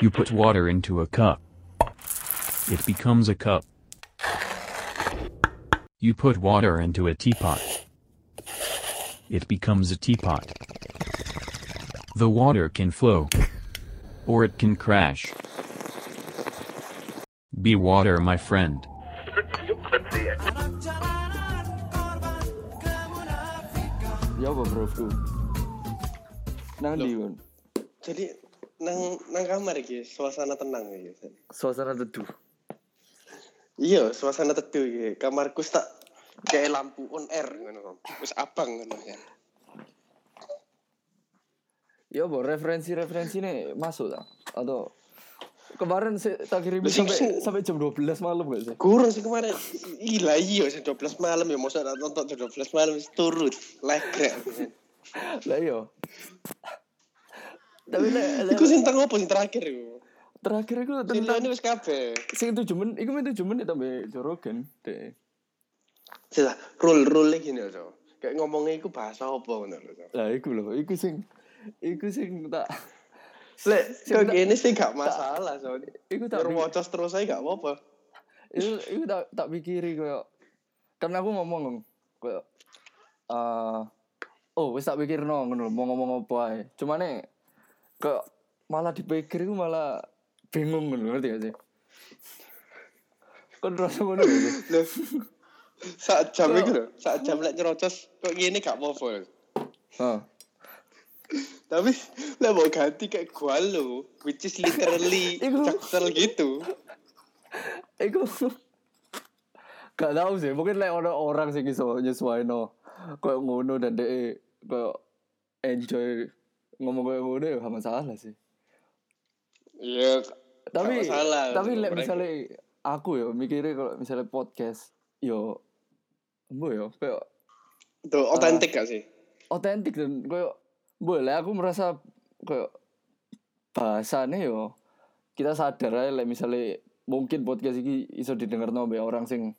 You put water into a cup. It becomes a cup. You put water into a teapot. It becomes a teapot. The water can flow. Or it can crash. Be water, my friend. Ya apa bro? Nang ndi? Jadi nang nang kamar iki suasana tenang iki. Suasana teduh. Iya, suasana teduh iki. Kamarku tak kayak lampu on air ngono. Wis abang ngono ya. Ya apa referensi-referensi ini masuk tak? Atau kemarin saya tak kirim sampai sampai jam 12 malam gak sih? Kurang sih kemarin. Gila iya jam 12 malam ya nak nonton jam 12 malam turut. Legrek. Lah iya. Tapi lek Iku sing tengah apa sing terakhir iku? terakhir itu Sing tentang liyane wis kabeh. sing tujuh menit, iku men tujuh menit tambah jorogen deh. Sila rule rule gini loh. Kayak ngomongnya iku bahasa apa ngono lho. Lah iku loh, iku sing iku sing tak lek Kok gini sih gak masalah soalnya. iku tak wocos terus aja gak apa-apa. itu itu tak tak pikiri koyo karena aku ngomong koyo eh oh wis tak pikirno ngono lho, mau ngomong apa ae cuma nih kok malah dipikir iku malah bingung ngono ngerti gak sih kan rasa ngono sih Loh. Saat jam itu loh, saat jam lek nyerocos kok gini gak apa-apa. lho. Heeh. Tapi lah mau ganti kayak gua lo, which is literally jaksel gitu. Iku gak tau sih, mungkin lek ono orang sing iso nyesuaino koyo ngono dan dhek koyo enjoy ngomong koyo ngono ya gak masalah sih. Iya, Tapi masalah. tapi Mereka- misalnya aku ya mikirnya kalau misalnya podcast yo embo yo koyo Tuh, otentik gak sih? otentik dan koyo boleh aku merasa koyo bahasane yo kita sadar aja lek misalnya mungkin podcast ini iso didengar no orang sing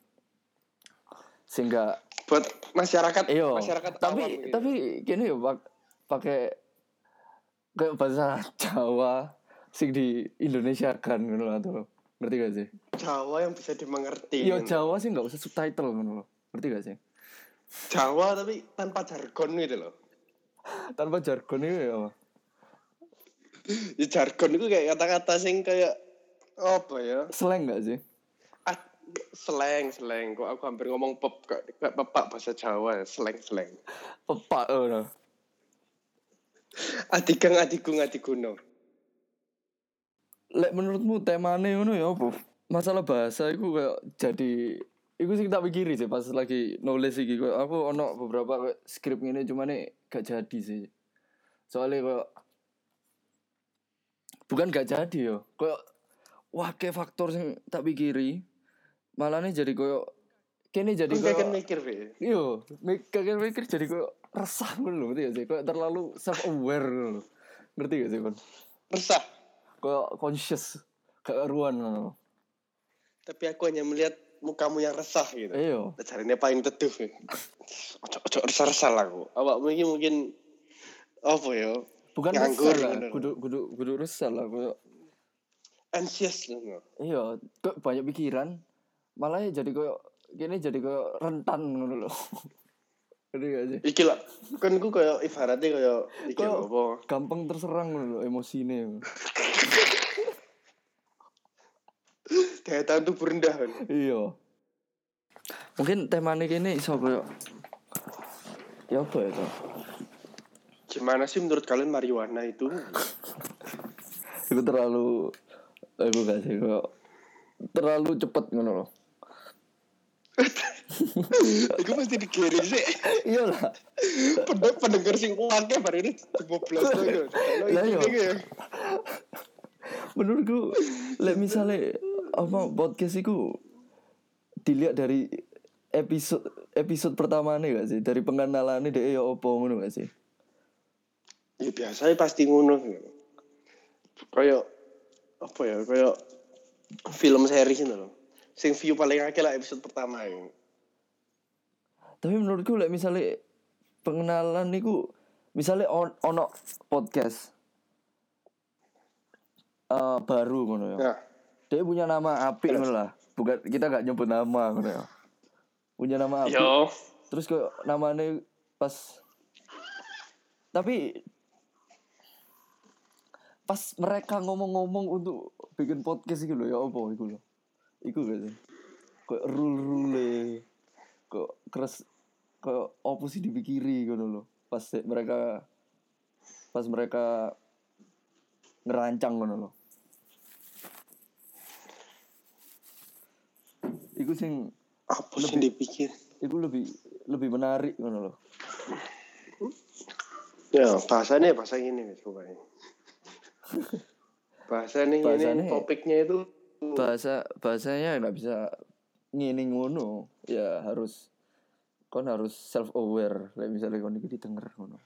gak Buat masyarakat, Iyo, masyarakat tapi awam gitu. tapi gini ya pak pakai kayak bahasa Jawa sing di Indonesia kan loh atau ngerti gak sih? Jawa yang bisa dimengerti. Iya. Jawa sih nggak usah subtitle loh, ngerti gak sih? Jawa tapi tanpa jargon gitu loh. Tanpa jargon itu ya apa? Ya jargon itu kayak kata-kata sing kayak apa ya? Slang gak sih? Ah, slang, slang. Kok aku hampir ngomong pep kok kayak pepak bahasa Jawa, slang, slang. Pepak oh, no. Adigang adigung adiguno. Lek menurutmu temane ngono ya apa? Masalah bahasa itu kayak jadi Iku sih tak pikiri sih pas lagi nulis iki kayak aku ono beberapa skrip ini cuma nih gak jadi sih. Soalnya kayak bukan gak jadi yo. Kayak wah kayak faktor sing tak pikiri malah nih jadi kayak kene jadi kayak mikir, Be. Iya, mik- kakek mikir jadi kayak resah gitu loh, ngerti gak sih? Kayak terlalu self aware loh. Ngerti gak sih, Kon? Resah. Kayak conscious, kayak ruan gitu. Tapi aku hanya melihat mukamu yang resah gitu. Iya. Caranya paling teduh. Be. Ojo ojo resah-resah lah aku. Awak mungkin mungkin apa ya? Bukan Nganggur, resah lah, kudu kudu kudu resah lah kayak Anxious loh. iya, kok banyak pikiran. Malah ya jadi kayak gini jadi kayak rentan loh. Ngerti gak sih? Iki lah, kan ku kayak ibaratnya kayak iki apa? gampang terserang loh emosinya. Daya tahan tubuh rendah kan. iya. Mungkin temanya gini iso kayak ya apa ya tuh? Gimana sih menurut kalian marijuana itu? itu terlalu aku gak sih kok terlalu cepet ngono loh Iku mesti dikirim sih. iya lah Pendengar pendengar sing kuatnya baru ini 15 lagi. Lah, iya. iya. menurutku lek misalnya apa podcast itu dilihat dari episode episode pertama nih gak sih dari pengenalan nih dia ya opo ngono gak sih Ya biasanya pasti ngono. Kayak apa ya? Kayak film series itu loh. Sing view paling akeh lah episode pertama ya. Tapi menurutku lek misalnya pengenalan niku misalnya on, ono podcast eh, baru ngono ya. Nah, Dia punya nama apik ngono lah. Bukan kita gak nyebut nama ngono ya. Punya nama apik. yo. Terus kok namanya pas tapi pas mereka ngomong-ngomong untuk bikin podcast gitu loh ya apa itu loh. Iku sih? Kayak rule-rule kok keras kok apa sih dipikiri gitu loh. Pas mereka pas mereka ngerancang ngono loh. Iku sing Apa sih dipikir? iku lebih lebih menarik ngono loh. Ya, bahasanya bahasa ini wis pokoknya. Bahasanya ini Bahasanya- topiknya itu bahasa bahasanya nggak bisa ngini ngono ya harus kon harus self aware kayak misalnya kon iki didengar ngono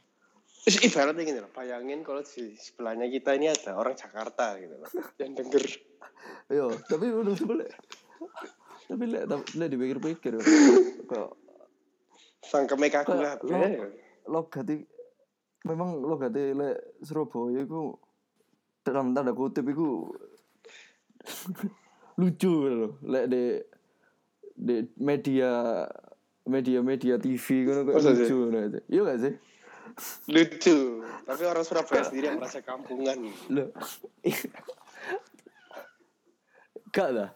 ibaratnya gini loh, bayangin kalau di sebelahnya kita ini ada orang Jakarta gitu loh, yang denger. yo tapi menurut gue tapi lek tapi lek dipikir-pikir kok Sangkeme kaku Kayak kabeh. logat memang logat lek Surabaya iku dalam tanda kutip iku lucu loh lek di di media media media TV ngono kok lucu ngono itu iya gak sih Lucu. Tapi orang Surabaya sendiri yang merasa kampungan. Loh. Gak lah.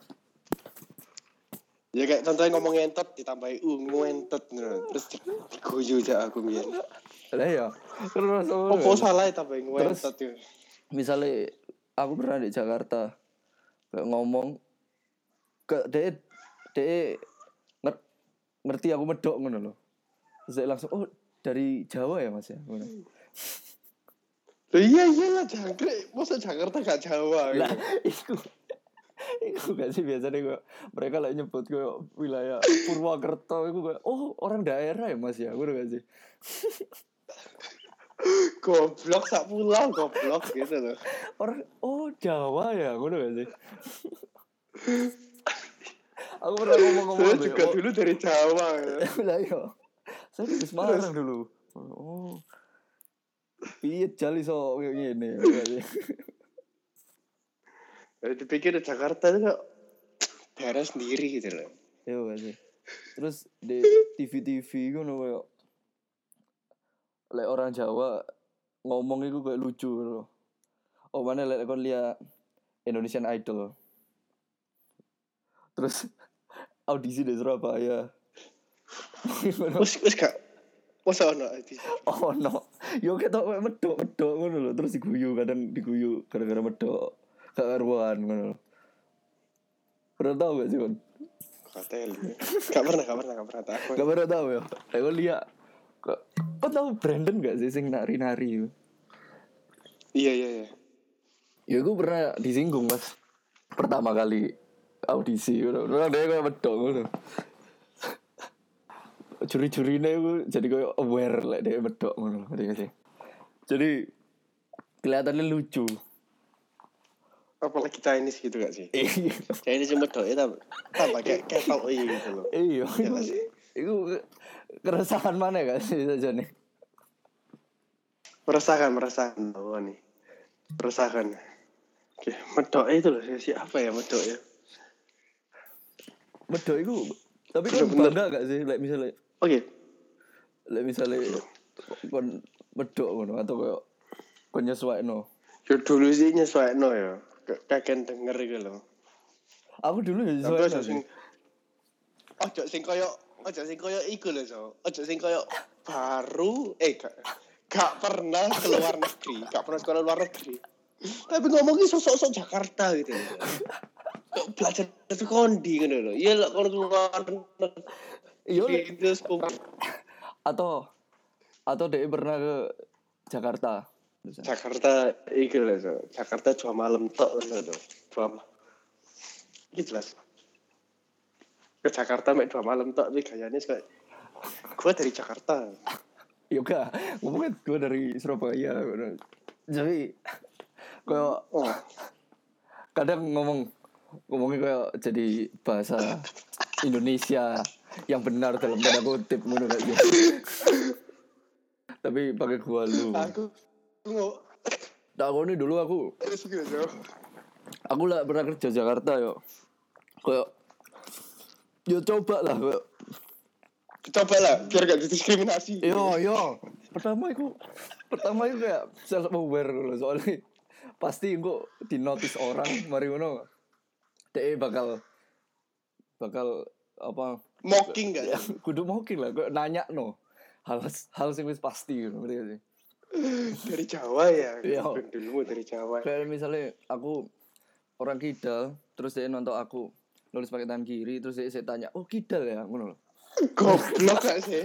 Ya kayak contohnya ngomong ngentot ditambahi u ngentot gitu. terus di- diguyu aja aku biar. Lah ya. Terus Apa salah ya tambahi ngentot itu? misalnya aku pernah di Jakarta kayak ngomong ke de de nger- ngerti aku medok ngono loh. Dia langsung oh dari Jawa ya Mas ya. Ngono. Iya iya lah jangkrik, masa Jakarta gak Jawa Lah gitu. iku gak sih biasanya gue mereka lah nyebut ke wilayah Purwokerto itu kayak oh orang daerah ya mas ya gue gak sih Goblok sak pulau goblok gitu loh. orang oh Jawa ya gue gak sih aku pernah ngomong-ngomong Saya be, juga oh, dulu dari Jawa ya. lah iya. Saya di Semarang dulu. Oh. Iya jali so kayak gini? Ya, dipikir Jakarta itu kok daerah sendiri gitu loh. iya gak sih terus di TV TV gue kayak lek orang Jawa ngomong itu kayak lucu loh oh mana lek kon lihat Indonesian Idol. Terus audisi di Surabaya. Wes wes gak masa ono di oh no. Yo ketok medok medok ngono lho. Terus diguyu kadang diguyu gara-gara medok. Gak karuan ngono pernah tahu gak sih kon hotel. Gak pernah, gak pernah, gak pernah. Tahu. gak pernah tahu ya kon lihat kok kau tahu Brandon gak sih sing nari-nari? Iya iya iya. Ya gue pernah disinggung pas pertama kali audisi ngono. Orang dia kayak medok ngono. Curi-curine gue jadi kayak aware lah dia medok ngono. Jadi kelihatannya lucu. Apalagi Chinese gitu gak sih? Iya. Chinese cuma doa itu tambah kayak kayak tau iya gitu loh. Iya. Itu keresahan mana gak sih saja nih? Merasakan, merasakan tahu nih. Merasakan. Oke, medok itu loh siapa ya medok ya? Medok itu tapi kan bangga gak sih? Like misalnya Oke, like misalnya kon medok ngono atau kayak kon nyesuaikno. ya dulu sih nyesuaino ya. Kakek denger gitu loh. Aku dulu ya nyesuaikno sing ojo sing koyo ojo sing koyo iku lho, so. Ojo sing koyo baru eh gak, gak pernah keluar negeri, gak pernah sekolah luar negeri. Tapi ngomongin sosok-sosok Jakarta gitu. Kok belajar itu kondi gitu loh. Iya lah kalau keluar Iya, terus atau atau dia pernah ke Jakarta. Jakarta iku lho, so. Jakarta cuma malam tok lho, so. Dua ma- Ini jelas. Ke Jakarta mek dua malam tok tapi gayanya kayak gue dari Jakarta. Yoga ngomongnya gue dari Surabaya jadi kayak Oh, kadang ngomong ngomongnya kayak jadi bahasa Indonesia yang benar dalam tanda kutip menurut aja tapi pakai gua lu. Aku aku ini dulu aku gitu aku lah pernah kerja Jakarta yo. Kayak yo coba lah kayak. Coba lah, biar gak didiskriminasi. yo yo. Pertama itu pertama itu kayak self aware loh soalnya pasti kok di notice orang mari ngono deh bakal bakal apa Mocking gak? ya kudu mungkin lah kayak nanya no hal hal sing wis pasti gitu sih Dari Jawa ya. Iya. Dulu dari Jawa. kayak misalnya aku orang kidal terus dia nonton aku nulis pakai tangan kiri terus dia saya tanya oh kidal ya ngono loh Goblok gak sih?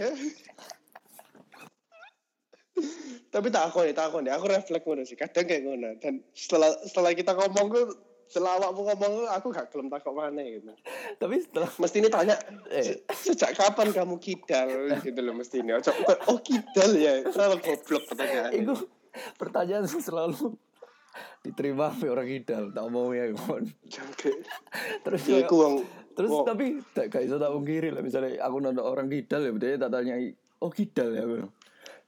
Tapi tak aku nih, tak aku nih. Aku refleks ngono sih. Kadang kayak ngono. Dan setelah setelah kita ngomong gue, setelah awakmu ngomong aku gak gelem takut mana gitu. tapi setelah Mesti ini tanya, Eh. "Se- sejak kapan kamu kidal? Gitu loh mesti ini. Oh kidal ya? Terlalu goblok pertanyaan. itu pertanyaan selalu diterima oleh orang kidal tak mau ya kon terus Ya, wong terus wong- tapi tak gak iso tak ungkiri lah misalnya aku nonton orang kidal ya dia tak tanya oh kidal ya aku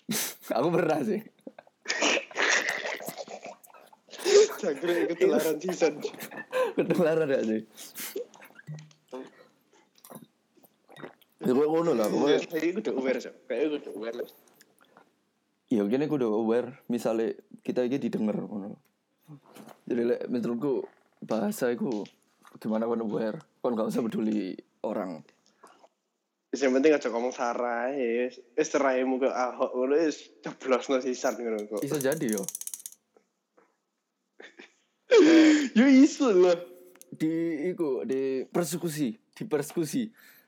aku pernah sih jangkrik ketularan season. ketularan gak sih ya kayak ngono lah pokoknya Kayak gue udah aware. Kayak gue udah aware. ya gini aku udah aware misalnya kita ini didengar ngono jadi lek menurutku bahasa itu gimana kan aware kan gak usah peduli orang Yang penting aja ngomong sarai, wis seraimu ke Ahok ngono wis jeblosno sisan ngono kok. bisa jadi yo Yo isu loh. di iku di persekusi di persekusi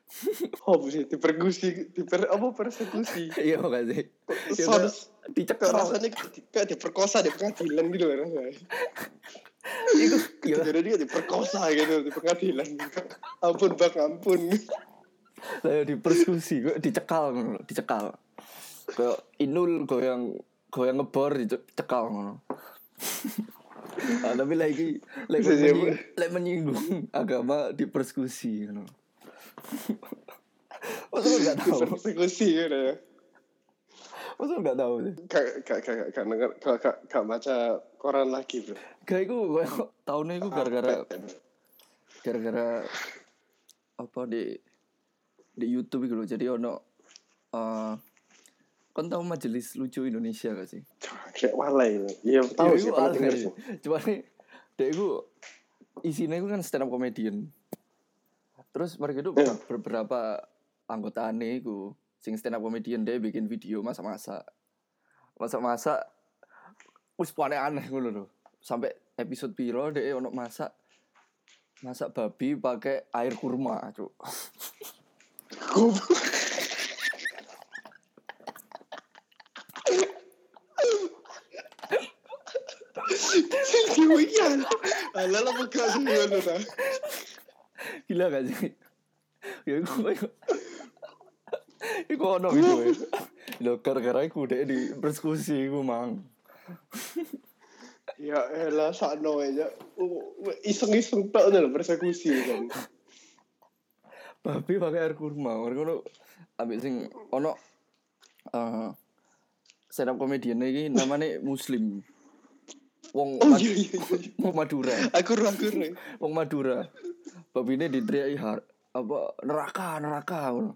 Oh, sih diperkusi, diper apa persekusi. iya gak sih ya, Soalnya kayak dicekal kayak rasanya di- kayak diperkosa di pengadilan gitu itu ya Jadi dia diperkosa gitu di pengadilan. ampun bang, ampun. saya di persekusi dicekal dicekal kayak inul goyang goyang ngebor dicekal ngono ah, tapi lagi lagi menyinggung, lagi menyinggung agama di persekusi ngono masa lu nggak tahu? Persekusi gitu ya. masa lu nggak tahu? Sih Gak, gak, gak, gak, gak, gak, gak, gak baca koran lagi bro. kayak gue tahunnya itu gara-gara gara-gara apa di di YouTube gitu loh. Jadi ono eh kan tahu majelis lucu Indonesia gak sih Kayak walai. Iya tahu Ya, sih, pernah denger sih. Cuma nih, dek gue isinya itu kan stand up comedian. Terus mereka itu Iya. beberapa anggota aneh itu sing stand up comedian dia bikin video masak-masak. Masak-masak wis aneh aneh ngono loh. Sampai episode piro dia ono masak masak babi pakai air kurma, cuk. Diwiyan. Ala lah buka sih ngono ta. Gila gak sih? Ya kayak Iku ono ya. Lho gara-gara iku dek di persekusi iku mang. Ya elah sakno aja. Iseng-iseng tok lho persekusi kan. Babi pakai air kurma. Mereka ono ambek sing ono eh stand up comedian iki namanya Muslim. Wong Oh Mad- iya iya iya. wong Madura. Aku aku. Wong Madura. Babine diteriaki har apa neraka neraka ngono.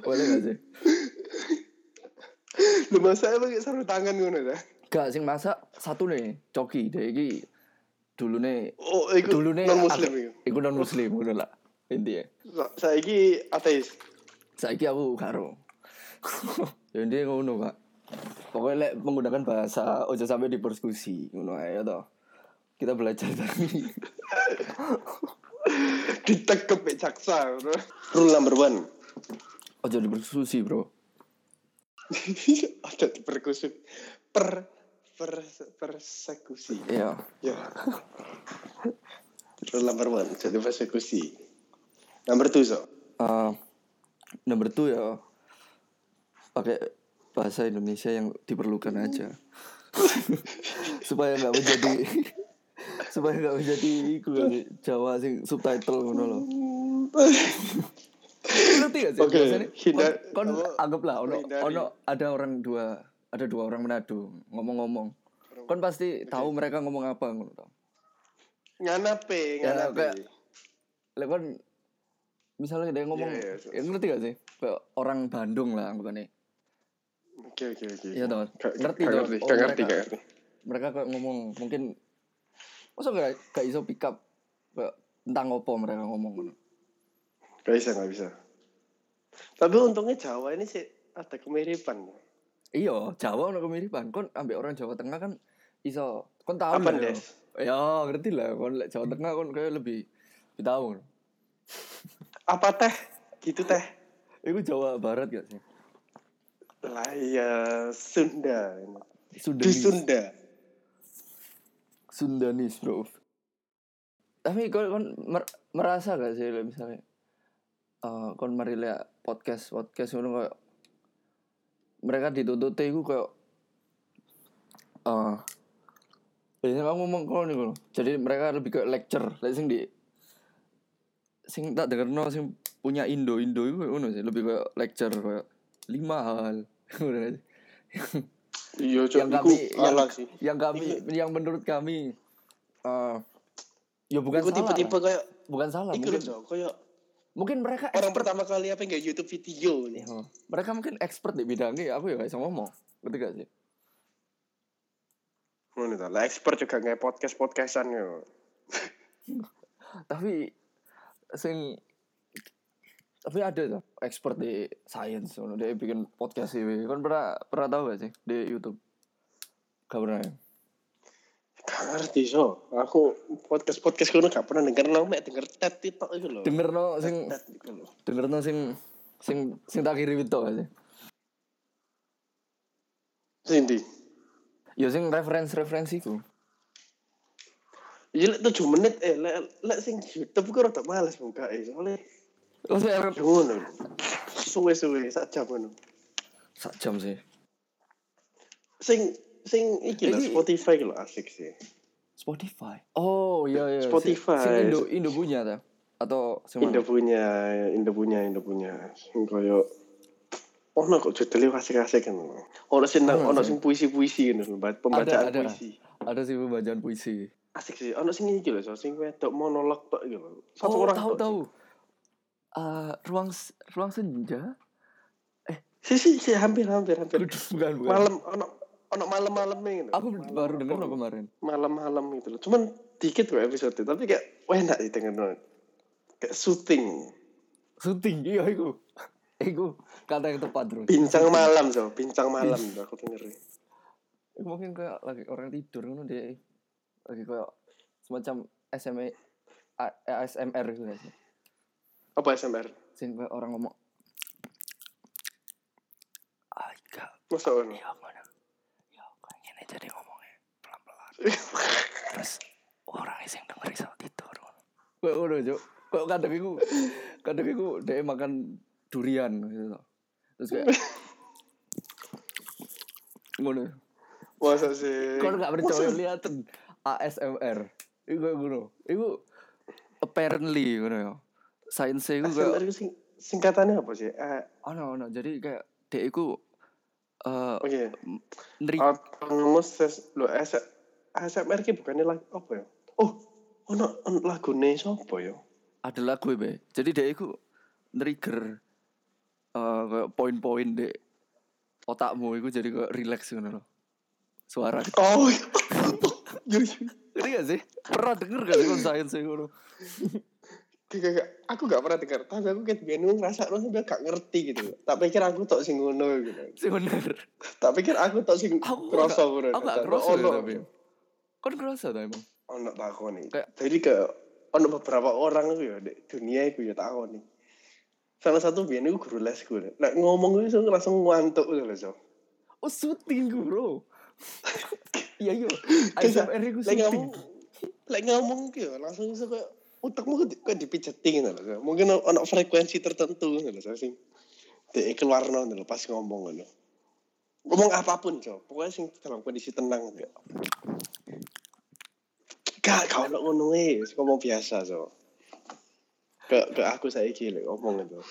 Boleh gak sih? Lu masa pakai sarung tangan ngono ta? Gak sing masak satu nih, coki deh iki dulu nih Oh, iku dulu nih non muslim iku. Iku non muslim ngono lah intinya. Sa- Saiki ateis. Saiki aku karo. ya dia ngono, Pak. Pokoknya lek menggunakan bahasa ojo sampai di persekusi ngono ae ya toh. Kita belajar dari Ditekep mek jaksa ngono. Rule number one. ojo di persekusi, Bro. Ada perkusi per per persekusi. Iya. Ya. Rule number one, jadi persekusi. Number two, so. Eh, nomor two ya pakai bahasa Indonesia yang diperlukan aja. Supaya nggak menjadi supaya nggak menjadi iku Jawa sing subtitle ngono loh ngerti gak sih Oke, biasanya hindar- kon, kon apa, anggaplah ono ono ada orang dua ada dua orang Manado ngomong-ngomong. Kan pasti tahu mereka ngomong apa ngono tau Nganape, Ya, nganape. kan misalnya dia ngomong Iya, iya, ya, ngerti gak sih? Kayak orang Bandung lah anggapannya Oke, oke, oke. Iya. Gak- Ngerti, toh. ngerti, Oh, ngerti, mereka- ngerti. mereka kayak ngomong mungkin masa gak, gak iso pick up kayak tentang apa mereka ngomong ngono Gak bisa, gak bisa. Tapi untungnya Jawa ini sih ada kemiripan. iya Jawa ono kemiripan kon ambek orang Jawa Tengah kan iso kon tahu Apa, ya. Ya ngerti lah kon Jawa Tengah kon kayak lebih lebih tahu Apa teh? Gitu teh. itu Jawa Barat gak sih Lah iya Sunda. Di Sunda. Sundanis bro tapi kon, kon mer- merasa gak sih misalnya eh kon mari lihat podcast podcast ngono kayak mereka dituntut iku kayak eh biasanya kamu ngomong kalau nih ngono. jadi mereka lebih kayak lecture like sing di sing tak denger no sing punya Indo Indo itu ngono sih lebih kayak lecture kayak lima hal. Iya. Yang Iku kami- yang- sih. yang kami yang menurut kami eh ya bukan Iku salah tipe-tipe kayak bukan salah Iku mungkin loh, Cok. Kayak mungkin mereka orang expert pertama kali apa nggak YouTube video nih. Ya, mereka mungkin expert di bidangnya aku ya bisa ngomong ngerti gak sih ta. Lah expert juga nggak podcast-podcastan yo. tapi sing tapi ada tuh expert di science dia bikin podcast sih kan pernah pernah tahu gak sih? Di YouTube. Gak pernah ya? Gak ngerti so. Aku podcast podcast kono gak pernah denger nang mek denger tet tok iku lho. denger no sing denger no sing sing sing tak kirim itu gak sih Sing ndi? ya sing referensi referensiku Iya 7 menit eh lek lek sing YouTube ku rada males buka eh. Soalnya ngono. Suwe-suwe sak jam ngono. sak jam sih Sing sing iki lho Spotify lho asik sih. Spotify oh iya iya Spotify. sing Indo Indo punya ta atau sing Indo punya, Indo punya, Indo punya. Sing koyo ono kok judulnya asik-asik kan. Ono sing nang- Ono sing puisi-puisi ngono, pemba- pembacaan ada. puisi. ada sih pembacaan puisi Asik sih. Ono sing iki lho, sing wedok monolog tok iki lho. Satu oh orang tahu tahu Eh, ruang ruang senja? Si si si hampir hampir hampir. bukan bukan. Malam ono ono malam-malam gitu. aku baru denger lo kemarin. Malam-malam gitu loh. Cuman dikit kok episode tapi kayak enak sih denger kayak syuting. Syuting? Iya iku. Iku kata yang tepat bro bincang malam so bincang malam tuh aku denger mungkin kayak lagi orang tidur ngono deh lagi kayak semacam SMA ASMR gitu sih apa SMR sing kayak orang ngomong Aika masa ono? Ya mana ya kayak gini jadi ngomongnya pelan pelan terus orang yang denger iso tidur kayak ngono cok kok kadang iku kadang iku dia makan durian gitu loh. terus kayak ngono. Masa sih? Kalau nggak percaya lihat ASMR itu kayak ngono. Itu apparently ngono ya science itu kayak sing singkatannya apa sih? Eh oh no no jadi kayak dia itu eh oke. neri autonomous ses lo SMR ki bukannya lagu apa ya? Oh ono ono lagune sapa ya? Ada lagu be. Jadi dia itu trigger eh kayak poin-poin deh otakmu. Itu jadi kayak relax ngono loh suara. Gitu. oh yo yo Ngerti gak sih? Pernah denger gak sih kon science itu? Gak, gak, aku gak pernah dengar tapi aku kayak biasa ngerasa lo sampai gak ngerti gitu tak pikir aku tok sing ngono gitu Sih bener. tak pikir aku tok sing Aku kroso gak- Aku gak kerasa ya tapi. Kon kerasa ta emang? ono takoni Kayak- jadi ke ono beberapa orang itu ya di dunia itu ya takoni salah satu biar itu guru les gue nah, ngomong itu langsung ngantuk gitu loh so Oh syuting gue bro. Iya iya. Kayak- ASMR lagi syuting. ngomong lagi ngomong gitu langsung kayak otakmu kayak kayak dipijetin gitu loh. Mungkin ono frekuensi tertentu gitu loh sing dia keluar gitu loh, pas ngomong gitu. Ngomong apa pun so pokoknya sing dalam kondisi tenang gitu. Gak kau nak ngono wes ngomong biasa so ke ke aku saya gila ngomong gitu.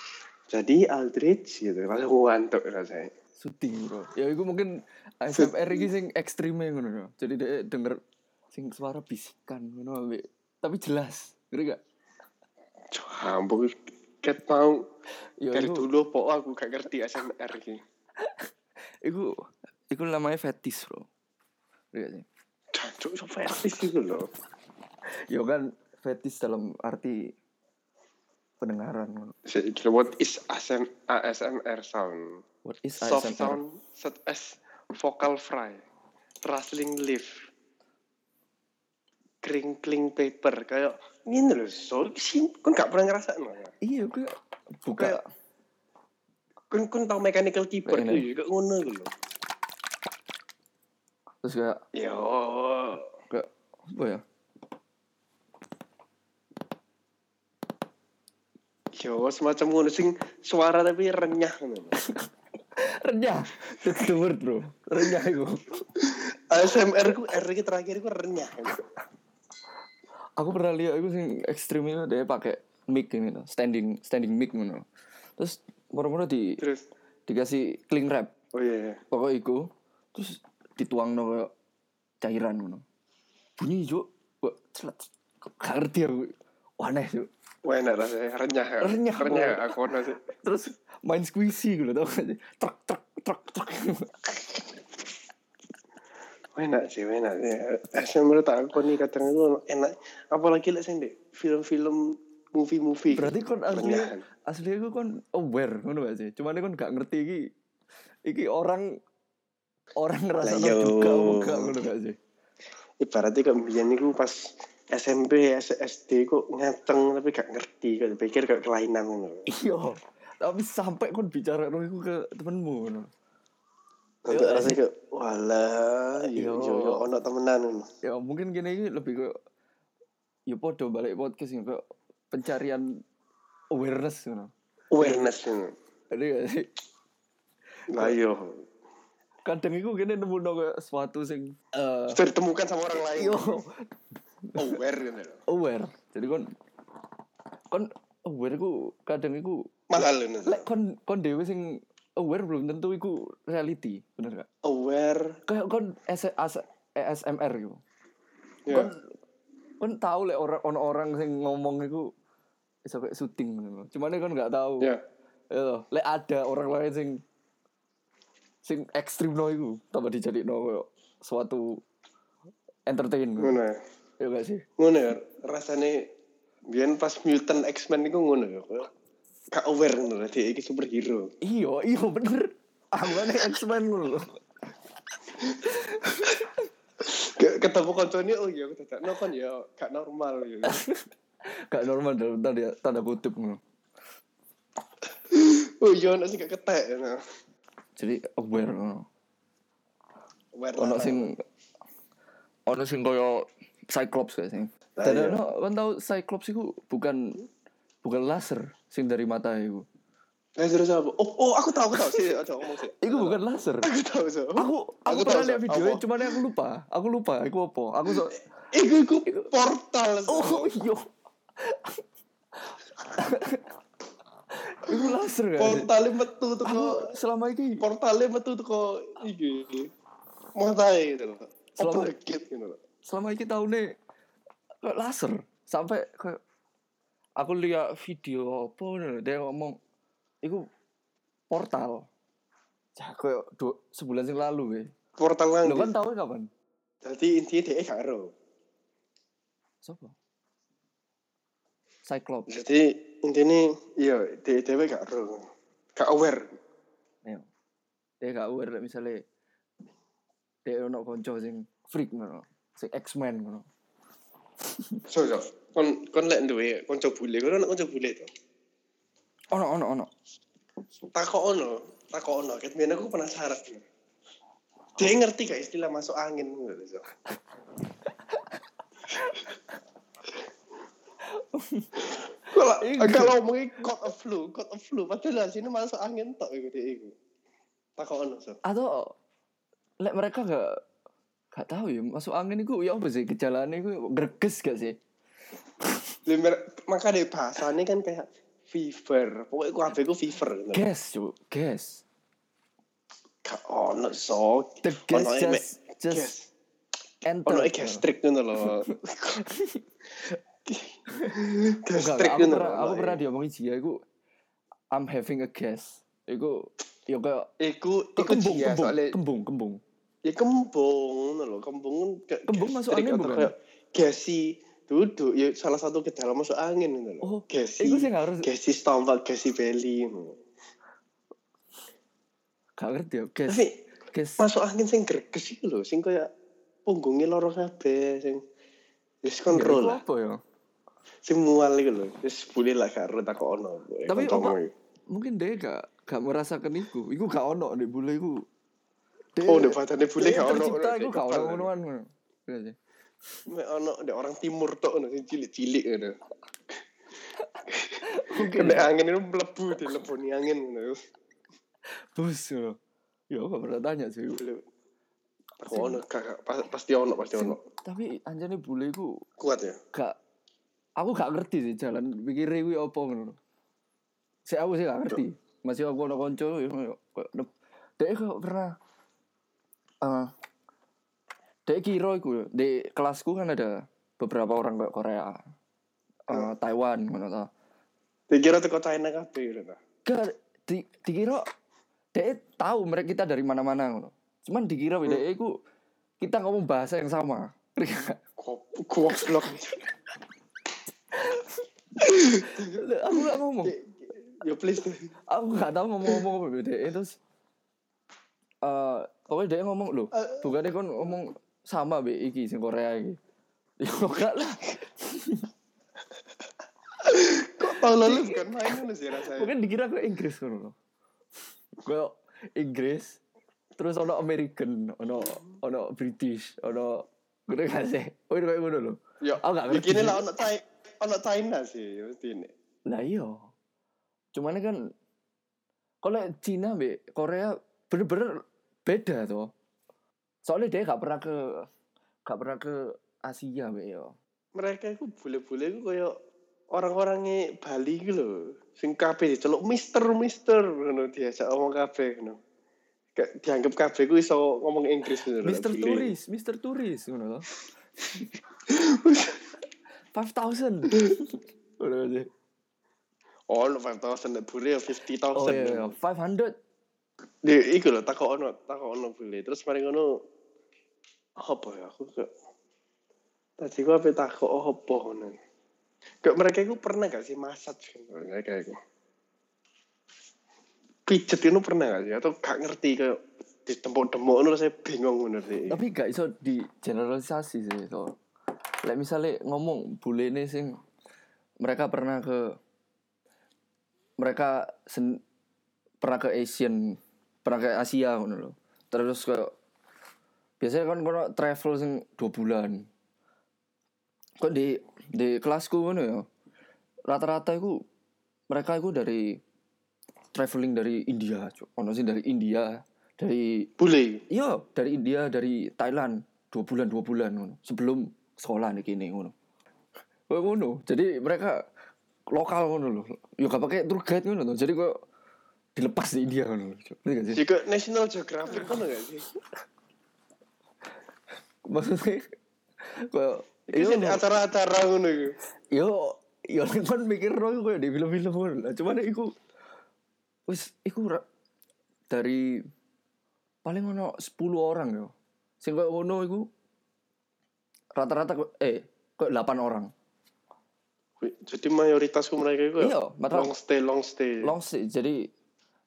Jadi Aldrich gitu langsung ngantuk rasanya syuting bro. Ya itu mungkin ASMR iki sing ekstreme ngono ya jadi dia denger sing suara bisikan ambek tapi jelas ngerti gak Campur ket mau ya dari itu dulu po aku gak ngerti ASMR iki. itu itu namanya fetis bro ngerti gak sih Cancuk so fetis gitu loh. ya kan fetis dalam arti pendengaran What is ASM, ASMR sound? what is Soft ASMR sound such as vocal fry, rustling leaf, crinkling paper kayak ini loh. So sih, kan gak pernah ngerasa no. iya gue buka Kan kan tau mechanical keyboard ini. juga ngono gitu loh. terus kayak Yo, kayak apa ya yo semacam ngono sing suara tapi renyah renyah that's the word bro renyah itu ASMR ku R terakhir ku renyah. Aku pernah lihat itu sing ekstrim itu dia pakai mic ini tuh, standing standing mic ngono terus moro-moro di Terus? dikasih cling wrap. Oh iya. pokok iku terus dituang no cairan ngono. Bunyi juk kok celat ngerti aku. Wah, aneh juk Wah enak rasanya renyah. ya. Renyah, Renyah aku ono sih. terus main squishy gitu tau gak sih? Truk truk truk truk. Wah, enak sih, enak sih. ASMR tak aku nih kadang itu enak. Apalagi lah sih film-film movie-movie. berarti kon asli asli aku kon aware ngono gak sih cuman kon gak ngerti iki iki orang orang ngerasa juga gak ngono gak sih Ibaratnya kok mbiyen niku pas SMP, SD kok ngateng tapi gak ngerti, kok pikir kok kelainan ngono. iya tapi sampai kon bicara ngono ke temenmu ngono Untuk Yo, rasanya kayak walah, yo Yo. yo yo ono temenan ya mungkin gini iki lebih ke ya podo balik podcast ini ke pencarian awareness ngono Awareness ada gak sih Lah yo. kadang iku gini nemu no kayak sesuatu sing eh Sudah ditemukan sama orang lain. yo Aware gitu. aware jadi kon kon aware ku kadang iku Mahal ngono. lek kon kon dewe sing aware belum tentu iku reality bener gak Aware. kayak kon S AS ASMR gitu Ya. kon kon tahu lek orang ono orang sing ngomong iku iso kayak syuting ngono cuman kon nggak tahu Ya. ya toh. lek ada orang lain sing sing ekstrim no iku tambah dijadi no suatu entertain ngono. Ngono ya. ya gak sih ngono ya rasane biyen pas mutant X-Men iku ngono ya gak aware ngono lah dia iki superhero. Iya iya bener. Angane X-Men ngono. Ke- ketemu koncone oh iya aku dadak no kan ya gak normal ya. Gak normal dalam tanda tanda kutip ngono. Oh iya sing gak ketek ya jadi aware ngono. Aware ono sing ono sing koyo Cyclops kayak sing. Lah, Dan iya. kan tau Cyclops iku bukan bukan laser sing dari mata iku. Eh terus apa? Oh, oh aku tahu, aku tahu sih, aja ngomong sih. Iku bukan laser. Aku tahu so. Aku aku, Aku pernah lihat Sok. videonya cuman aku lupa. Aku lupa iku apa. Aku so Iku iku portal. so. Oh iya. iku laser kan. Portale metu tuh kok. selama ini Portale metu tuh kok iki. Matae gitu. Selama- gitu gitu selama ini tahu nih kayak laser sampai kayak aku lihat video apa dia ngomong itu portal kayak dua, sebulan yang lalu ya Portal lo nang. kan tahu kapan Jadi intinya dia gak ero. siapa Cyclops Jadi intinya iya dia dia gak ero. Gak aware. Ayo. dia gak aware misalnya dia ono konco sing freak ngono sing X-Men ngono So so. Kon kon lek duwe kanca bule, kon ono kanca bule to. ono ono ono Takok ono, takok ono. Ket biyen aku penasaran. Dia ngerti gak istilah masuk angin. Kalau kalau ngomongin caught of flu, caught of flu, padahal sini masuk angin tok iku dia iku. Takok ono, so. atau lek mereka gak gak tahu ya masuk angin itu ya apa sih gejalanya itu greges gak sih Limer, maka dari bahasanya kan kayak fever. Pokoknya aku apa aku fever. gitu. gas cu gas Gak ono so. The gas Ono just just gas. enter. Ono gastrik ngono lho. Gastrik aku ngono. pernah, lho. aku pernah diomongin dia, aku I'm having a gas. Iku ya kayak Iku iku kembung, dia kembung, soalnya kembung, kembung. ya kembung ngono lho. Kembung kan Kembung masuk angin bukan? kayak Gasi duduk ya salah satu ke dalam masuk angin ngono lho. Oh, Gasi. Iku sih gak harus belly. ngono. gak ngerti ya, gas. Tapi Gas. masuk angin sing greges iku lho, sing kaya punggungnya loro kabeh sing wis Ya, kontrol lah. apa ya? Sing mual iku lho, wis boleh lah karo takono. Tapi Kancamu apa-. Mungkin dia gak gak merasakan iku. Iku gak ono nih bule iku. Dia- Oh, nek badane bule gak ono. tercipta ono iku gak ono kepala. ngonoan. Ono orang timur tok sing cilik-cilik ngono. Nek angin itu mlebu dileboni angin ngono. bus ya. Ya gak pernah tanya sih. Aku ono pas- pasti ono pasti ono. Tapi anjane bule iku Kuat ya. gak aku gak ngerti sih jalan pikir kuwi apa ngono. Sik aku sih gak ngerti. Masih aku ono konco ya Dek kok pernah eh Dek kira iku di kelasku kan ada beberapa orang kayak Korea. eh, Taiwan ngono ta. Dikira teko China kabeh ngono ta. Gak di, dikira Dek tahu mereka kita dari mana-mana ngono. Cuman dikira Hmm. Dek iku kita ngomong bahasa yang sama. Goblok. Aku gak ngomong. Ya please. aku gak tahu ngomong-ngomong apa beda terus eh pokoknya dia ngomong lho bukannya kan ngomong sama be iki sing Korea iki. Ya enggak lah. Kok tahun lalu bukan main ngono sih rasanya. mungkin dikira gue Inggris kan loh. Gue Inggris terus ono American ono ono British ono gue gak sih? Oh itu kayak ngono loh. Ya, Aku gak ngerti. lah ono China, ono China sih mesti ini. lah iya. Cuman kan kalau Cina be Korea bener-bener beda tuh soalnya dia gak pernah ke gak pernah ke Asia be yo Mereka itu bule-bule itu kayak orang-orangnya Bali gitu loh. Sing kabeh diceluk Mister Mister ngono diajak ngomong kabeh ngono. Dianggap kabeh ku iso ngomong Inggris ngono. lho, Mister. Turis Mister Turis ngono five thousand udah aja Oh, no 5000 nek bule ya 50000. oh iya iya five hundred Dia iku lho takok ono, takok ono bule. Terus mari ngono apa ya aku kok Tadi gua apa takok apa ngono. Kayak mereka itu pernah gak sih massage kan mereka itu. Pijet itu pernah gak sih atau gak ngerti kayak di tembok-tembok itu saya bingung bener sih. tapi gak iso di generalisasi sih itu like misalnya ngomong bule ini sing mereka pernah ke mereka sen, pernah ke Asian pernah ke Asia ngono loh terus kayak biasanya kan kono travel sing dua bulan kok di di kelasku ngono ya rata-rata itu mereka itu dari traveling dari India ono sih dari India dari Bule. Iya, dari India, dari Thailand. Dua bulan, dua bulan. Ngono. Sebelum sekolah nih kini. Ngono. Ngono. Jadi mereka lokal ngono loh. Ya gak pakai tour guide ngono. Jadi kok dilepas di India ngono. Sih? Juga National Geographic kan gak sih? Maksudnya kayak Itu sih acara-acara ngono iku. yo yo kan mikir no kayak di film-film ngono lah. Cuman iku wis iku dari paling ono 10 orang yo. Sing koyo ngono iku rata-rata eh kok 8 orang. Jadi mayoritasku mereka itu Iya, mata- long stay, long stay. long stay jadi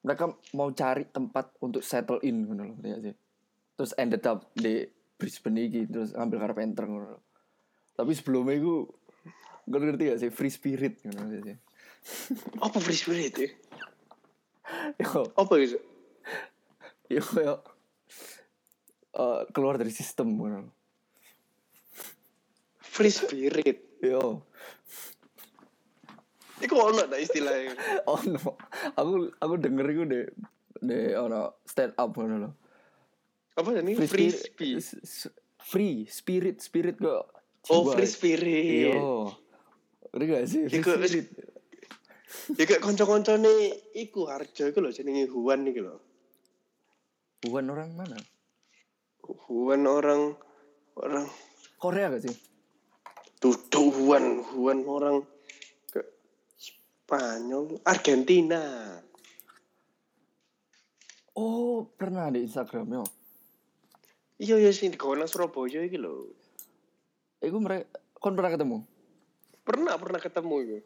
mereka mau cari tempat untuk settle in ngono loh ya sih terus ended up di Brisbane iki terus ngambil carpenter ngono loh tapi sebelumnya itu gue ngerti gak sih free spirit ngono sih Apa free spirit ya? yo Apa gitu? yo yo eh, keluar dari sistem ngono. Free spirit. yo Iku ono tak istilahnya. oh no aku aku denger itu deh deh ono stand up ngono loh Apa ini? Free spirit spirit. free spirit spirit kok Oh, free spirit. Iya. Ngerti gak sih? Free Iku- spirit. Ya kayak konco-konco nih, iku harjo iku lho jenenge Huan iku lho. Wuhan orang mana? Huan orang orang Korea gak sih? duduk Huan Huan orang ke Spanyol Argentina Oh, pernah di Instagram yo. Iya iya sih di kawanan Surabaya iki lho Iku mereka kon pernah ketemu? pernah pernah ketemu itu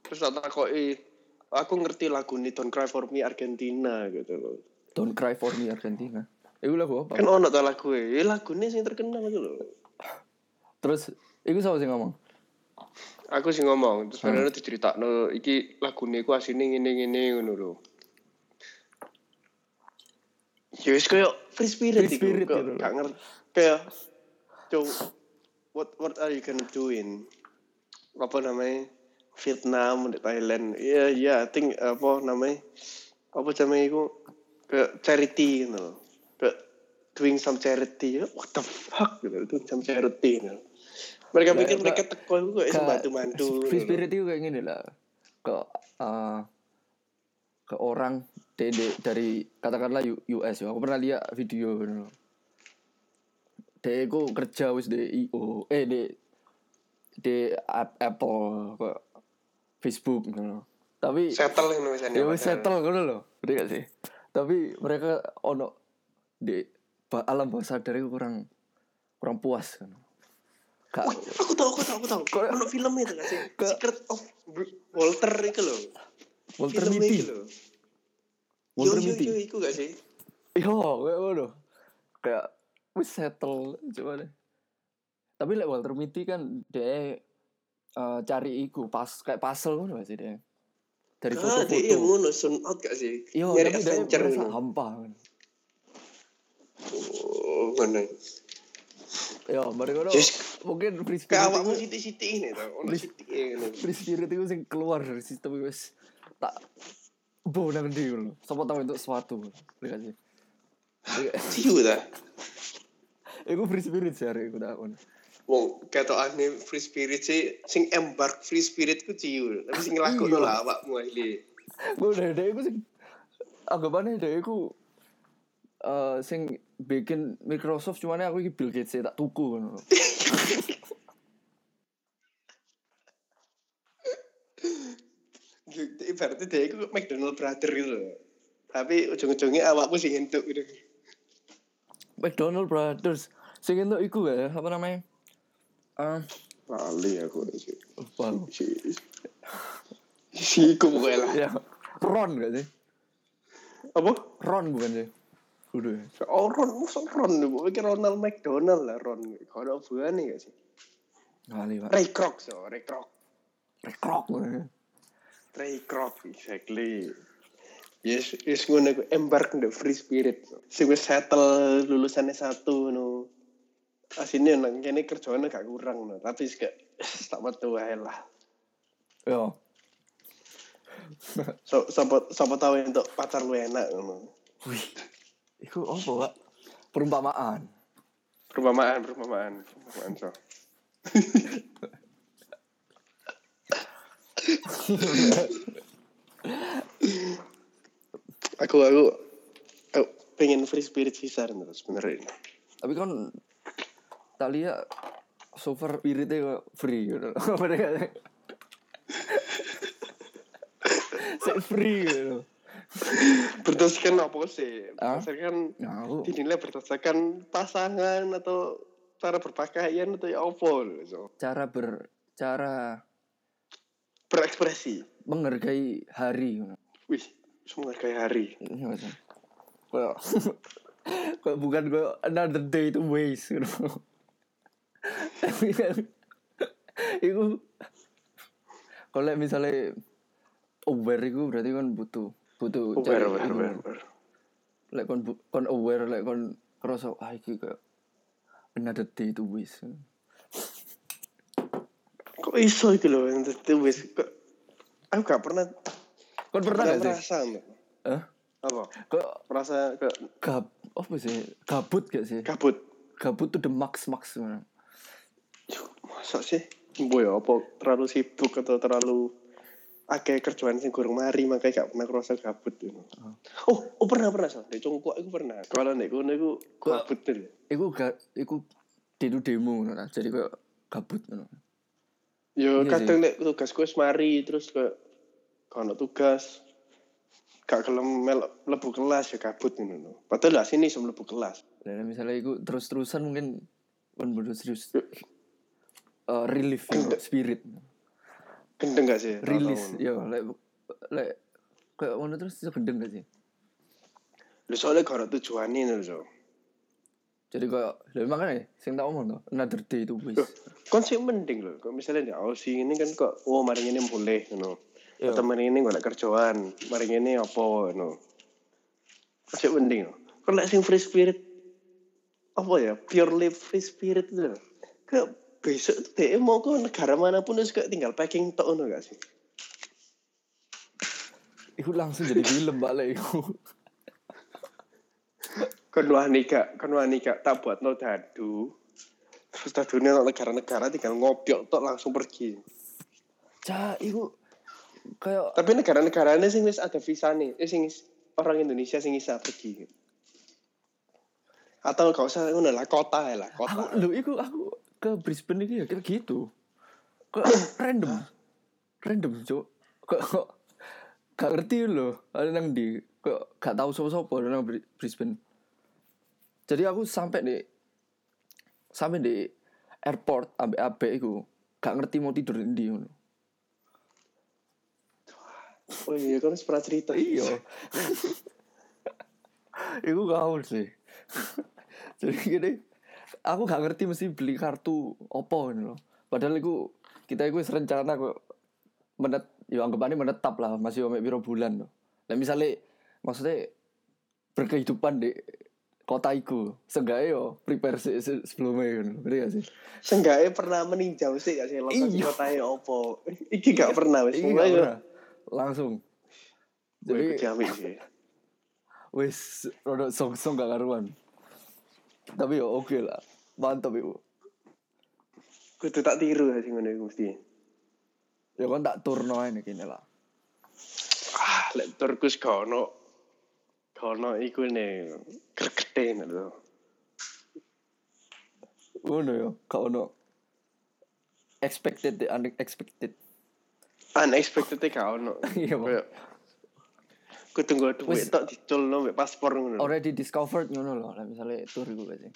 terus tak takoki aku ngerti lagu ini Don't Cry For Me Argentina gitu loh Don't cry for me Argentina. Iku lagu apa? kan ono ta lagu e lagu ini sing terkenal itu loh Terus iku siapa sih ngomong? aku sih ngomong terus sebenarnya diceritakno iki lagu ini ku asine ngene ngene ngono lho Ya wis kayak free spirit Free iku, spirit kayak gitu gak ngerti kayak cow what what are you gonna doing apa namanya Vietnam di Thailand iya iya I think apa namanya apa namanya itu ke charity gitu loh. ke doing some charity what the fuck gitu doing some charity gitu. mereka Ya, pikir mereka teko itu kayak Ke- bantu-bantu Free gitu spirit itu kayak gini lah. Ke eh, ke orang de- de- dari katakanlah U- US ya. Aku pernah lihat video. Dia itu kerja wis di IO, eh di di Ap- Apple ke Facebook gitu. Tapi settle ini misalnya ya wis settle gitu loh. Gak sih? Tapi mereka ono di alam bawah sadar kurang kurang puas kan. Kak, Wih, aku tahu, aku tahu, aku tahu. Ono film itu gak sih? Ke- Secret of Walter itu loh. Walter Mitty. Walter yo, yo, Mitty. yo, iku gak sih? Iya, kayak ngono. Kayak wis settle coba deh. Tapi lek Walter Mitty kan dia eh, cari iku pas kayak puzzle ngono gak sih dia. Dari Ah, dia yang foto-foto. ngono, sun out gak sih? Iya, Nyari tapi dia adventure ngono. hampa. kan. Oh, ngono. Ya, mereka. Just- Mungkin free spirit Kayak awakmu itu, sitik-sitik ini tau. Free spirit itu sing keluar dari sistem wis tak bo nang ndi ngono. Sopo tahu itu sesuatu. Ngerti gak sih? Ciu ta. Iku free spirit sih hari iku takon. Wong ketokane free spirit sih sing embark free spirit ku ciu. Tapi sing ngelakuin Iya. lah awakmu. Gue udah deh, gue sing anggapannya deh, aku eh sing bikin Microsoft cuman aku iki Bill Gates tak tuku kan. Ibaratnya dia itu McDonald brother gitu loh. Tapi ujung-ujungnya awakmu sing entuk gitu. McDonald Brothers. Sing itu iku ya, apa namanya? Ah, Lali aku sih. Si si iku pokoknya lah. Ya, Ron gak sih? Apa? Ron bukan sih? Udah. ya. Oh Ron, musuh Ron nih, pikir Ronald McDonald lah Ron. Kalau hubungannya gak sih? Kali pak. Ray Kroc so, Ray Kroc. Rekrok. ya. Ray Kroc, exactly. Yes, yes ngono aku embark the free spirit. Sing wis settle lulusannya satu no. Asine nang kene kerjane gak kurang no, tapi gak tak metu wae lah. Ya. So, sapa sapa tahu untuk pacar lu enak ngono. Wih. Iku apa pak? Perumpamaan. Perumpamaan, perumpamaan, perumpamaan so. aku aku aku pengen free spirit terus sebenarnya. Tapi kan tak lihat so far spiritnya kok free gitu. Mereka Saya free gitu. Berdasarkan apa sih? Berdasarkan Nah, aku dinilai berdasarkan pasangan atau cara berpakaian atau ya apa so. cara ber cara berekspresi. menghargai hari. Wih, semua kayak hari. Iya kayak bukan kayak another day to waste gitu. Tapi kan itu kalau misalnya aware itu berarti kan butuh butuh Aware, aware, aware, aware. Lek kon kon aware lek kon kerasa ah iki kayak another day to waste. Kok iso itu loh, itu wis kok aku gak pernah Kon pernah gak sih? merasa Mbak. Hah? apa Kok merasa ke gab apa sih? Gabut gak sih? kabut Gabut tuh the max max sebenarnya. Masa sih Boy, apa terlalu sibuk atau terlalu akeh kerjaan sing kurang mari makanya gak pernah kerasa gabut gitu. Oh, oh pernah pernah so. Di cungkuk aku pernah. Kalau nek kono iku gabut tuh. Iku gak iku demo demo ngono lah. Jadi kayak gabut ngono. Yo Iya kadang nek tugasku wis mari terus ke kono tugas gak gelem mel lebu kelas ya gabut ngono. Padahal lah sini sebelum lebu kelas. Dan misalnya iku terus-terusan mungkin kan bener serius Eh, relief ya, spirit Gendeng gak sih? rilis ya lek lek kayak ngono terus iso gendeng gak sih Lu soalnya gak ada tujuannya nih so. Jadi kayak lha makanya sing tak omong tuh another day itu wis Kon sih mending loh. Kok misalnya di Aussie ini kan kok oh mari ini boleh ngono. Iya. Atau mari ini gak ada kerjaan, mari ini apa ngono. Masih mending loh. Kon lek sing free spirit apa ya? Purely free spirit itu loh. Kayak besok tuh dia mau ke negara mana pun terus kayak tinggal packing tok ngono gak sih? Iku langsung jadi film balik iku. Kon wani gak, kon wani gak tak buat no dadu. Terus dadunya no negara-negara tinggal ngopiok tok langsung pergi. Cah, iku kayak Tapi negara-negaranya sing wis ada visa nih, eh, sing orang Indonesia sing bisa pergi. Atau gak usah ngono lah kota ya lah, aku kota. lho iku aku ke Brisbane iki ya kira gitu. Kok random. Random, Cuk. Kok kok gak ngerti lho, ada nang di kok gak tahu sapa-sapa nang Bri- Brisbane. Jadi aku sampai di sampai di airport ambek abe iku gak ngerti mau tidur di ngono. Oh iya, kan pernah cerita. Iya. Iku gaul sih. Jadi gini, aku gak ngerti mesti beli kartu opo ini loh. Padahal iku kita wis rencana kok menet ya anggapannya menetap lah masih omek piro bulan loh. Nah misalnya maksudnya berkehidupan di kota iku seenggaknya yo prepare se- se- sebelumnya kan ngerti gak sih Seenggaknya pernah meninjau sih gak sih lokasi Iya. kotanya opo. Iki gak pernah wis Iki gak pernah. langsung Jadi sih. wis rodok song-song gak karuan tapi yo oke lah mantap iku Kudu tak tiru ya sih ngono iku mesti. ya kan tak turno aja kini lah Ah, lek turkus kono. Kono iku nih lho. ngono yo gak ono expected the unexpected Unexpected gak ono. Iya, kudu nggo duit tok diculno mbek paspor ngono. already discovered ngono loh lah misalnya tour iku gak sih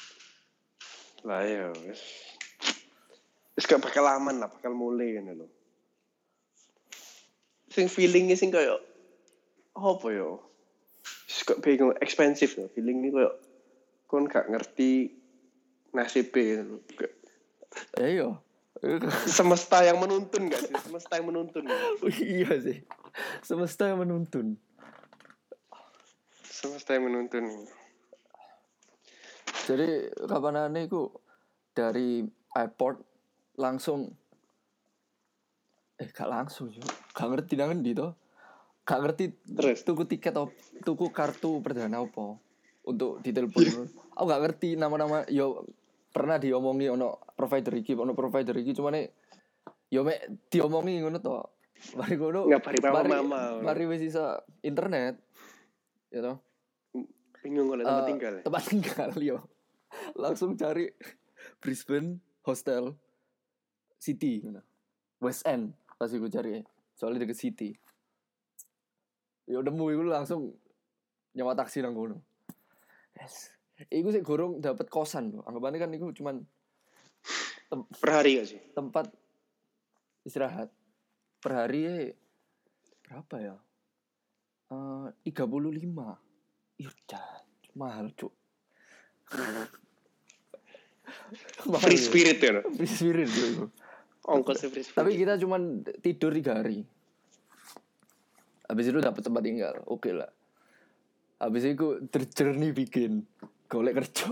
Lah ya wis. Wis gak bakal aman lah, bakal mulai ngono lho. Sing feelingnya sing kayak apa ya? Wis kok bingung expensive loh. Feeling ini kayak kon gak ngerti ngono. Kayak eh iya semesta yang menuntun gak sih? Semesta yang menuntun. iya sih semesta yang menuntun Semesta yang menuntun. jadi kapan ku dari airport langsung eh gak langsung yo gak ngerti nang ndi to gak ngerti Terus? tuku tiket op tuku kartu perdana apa untuk ditelepon. Aku gak ngerti nama-nama yo pernah diomongi ono provider iki ono provider iki cuman nih yo mek diomongi ngono to. Mari ngono mari, mama. mari wis isa internet ya toh Bingung kalau tempat tinggal. tempat tinggal yo. Langsung cari Brisbane hostel city ngono. West End pasti gue cari soalnya deket city. Ya udah gue langsung nyawa taksi nang kono yes Iku sih gorong dapat kosan loh. Anggapannya kan iku cuman Per hari gak sih? tempat istirahat per hari eh, berapa ya? Tiga puluh lima. Iya, mahal cuk. mahal Free ya. spirit ya. Free spirit iku. Ongkosnya free spirit. Tapi kita cuman tidur tiga hari. Habis itu dapat tempat tinggal, oke lah. Habis itu terjernih bikin golek kerja.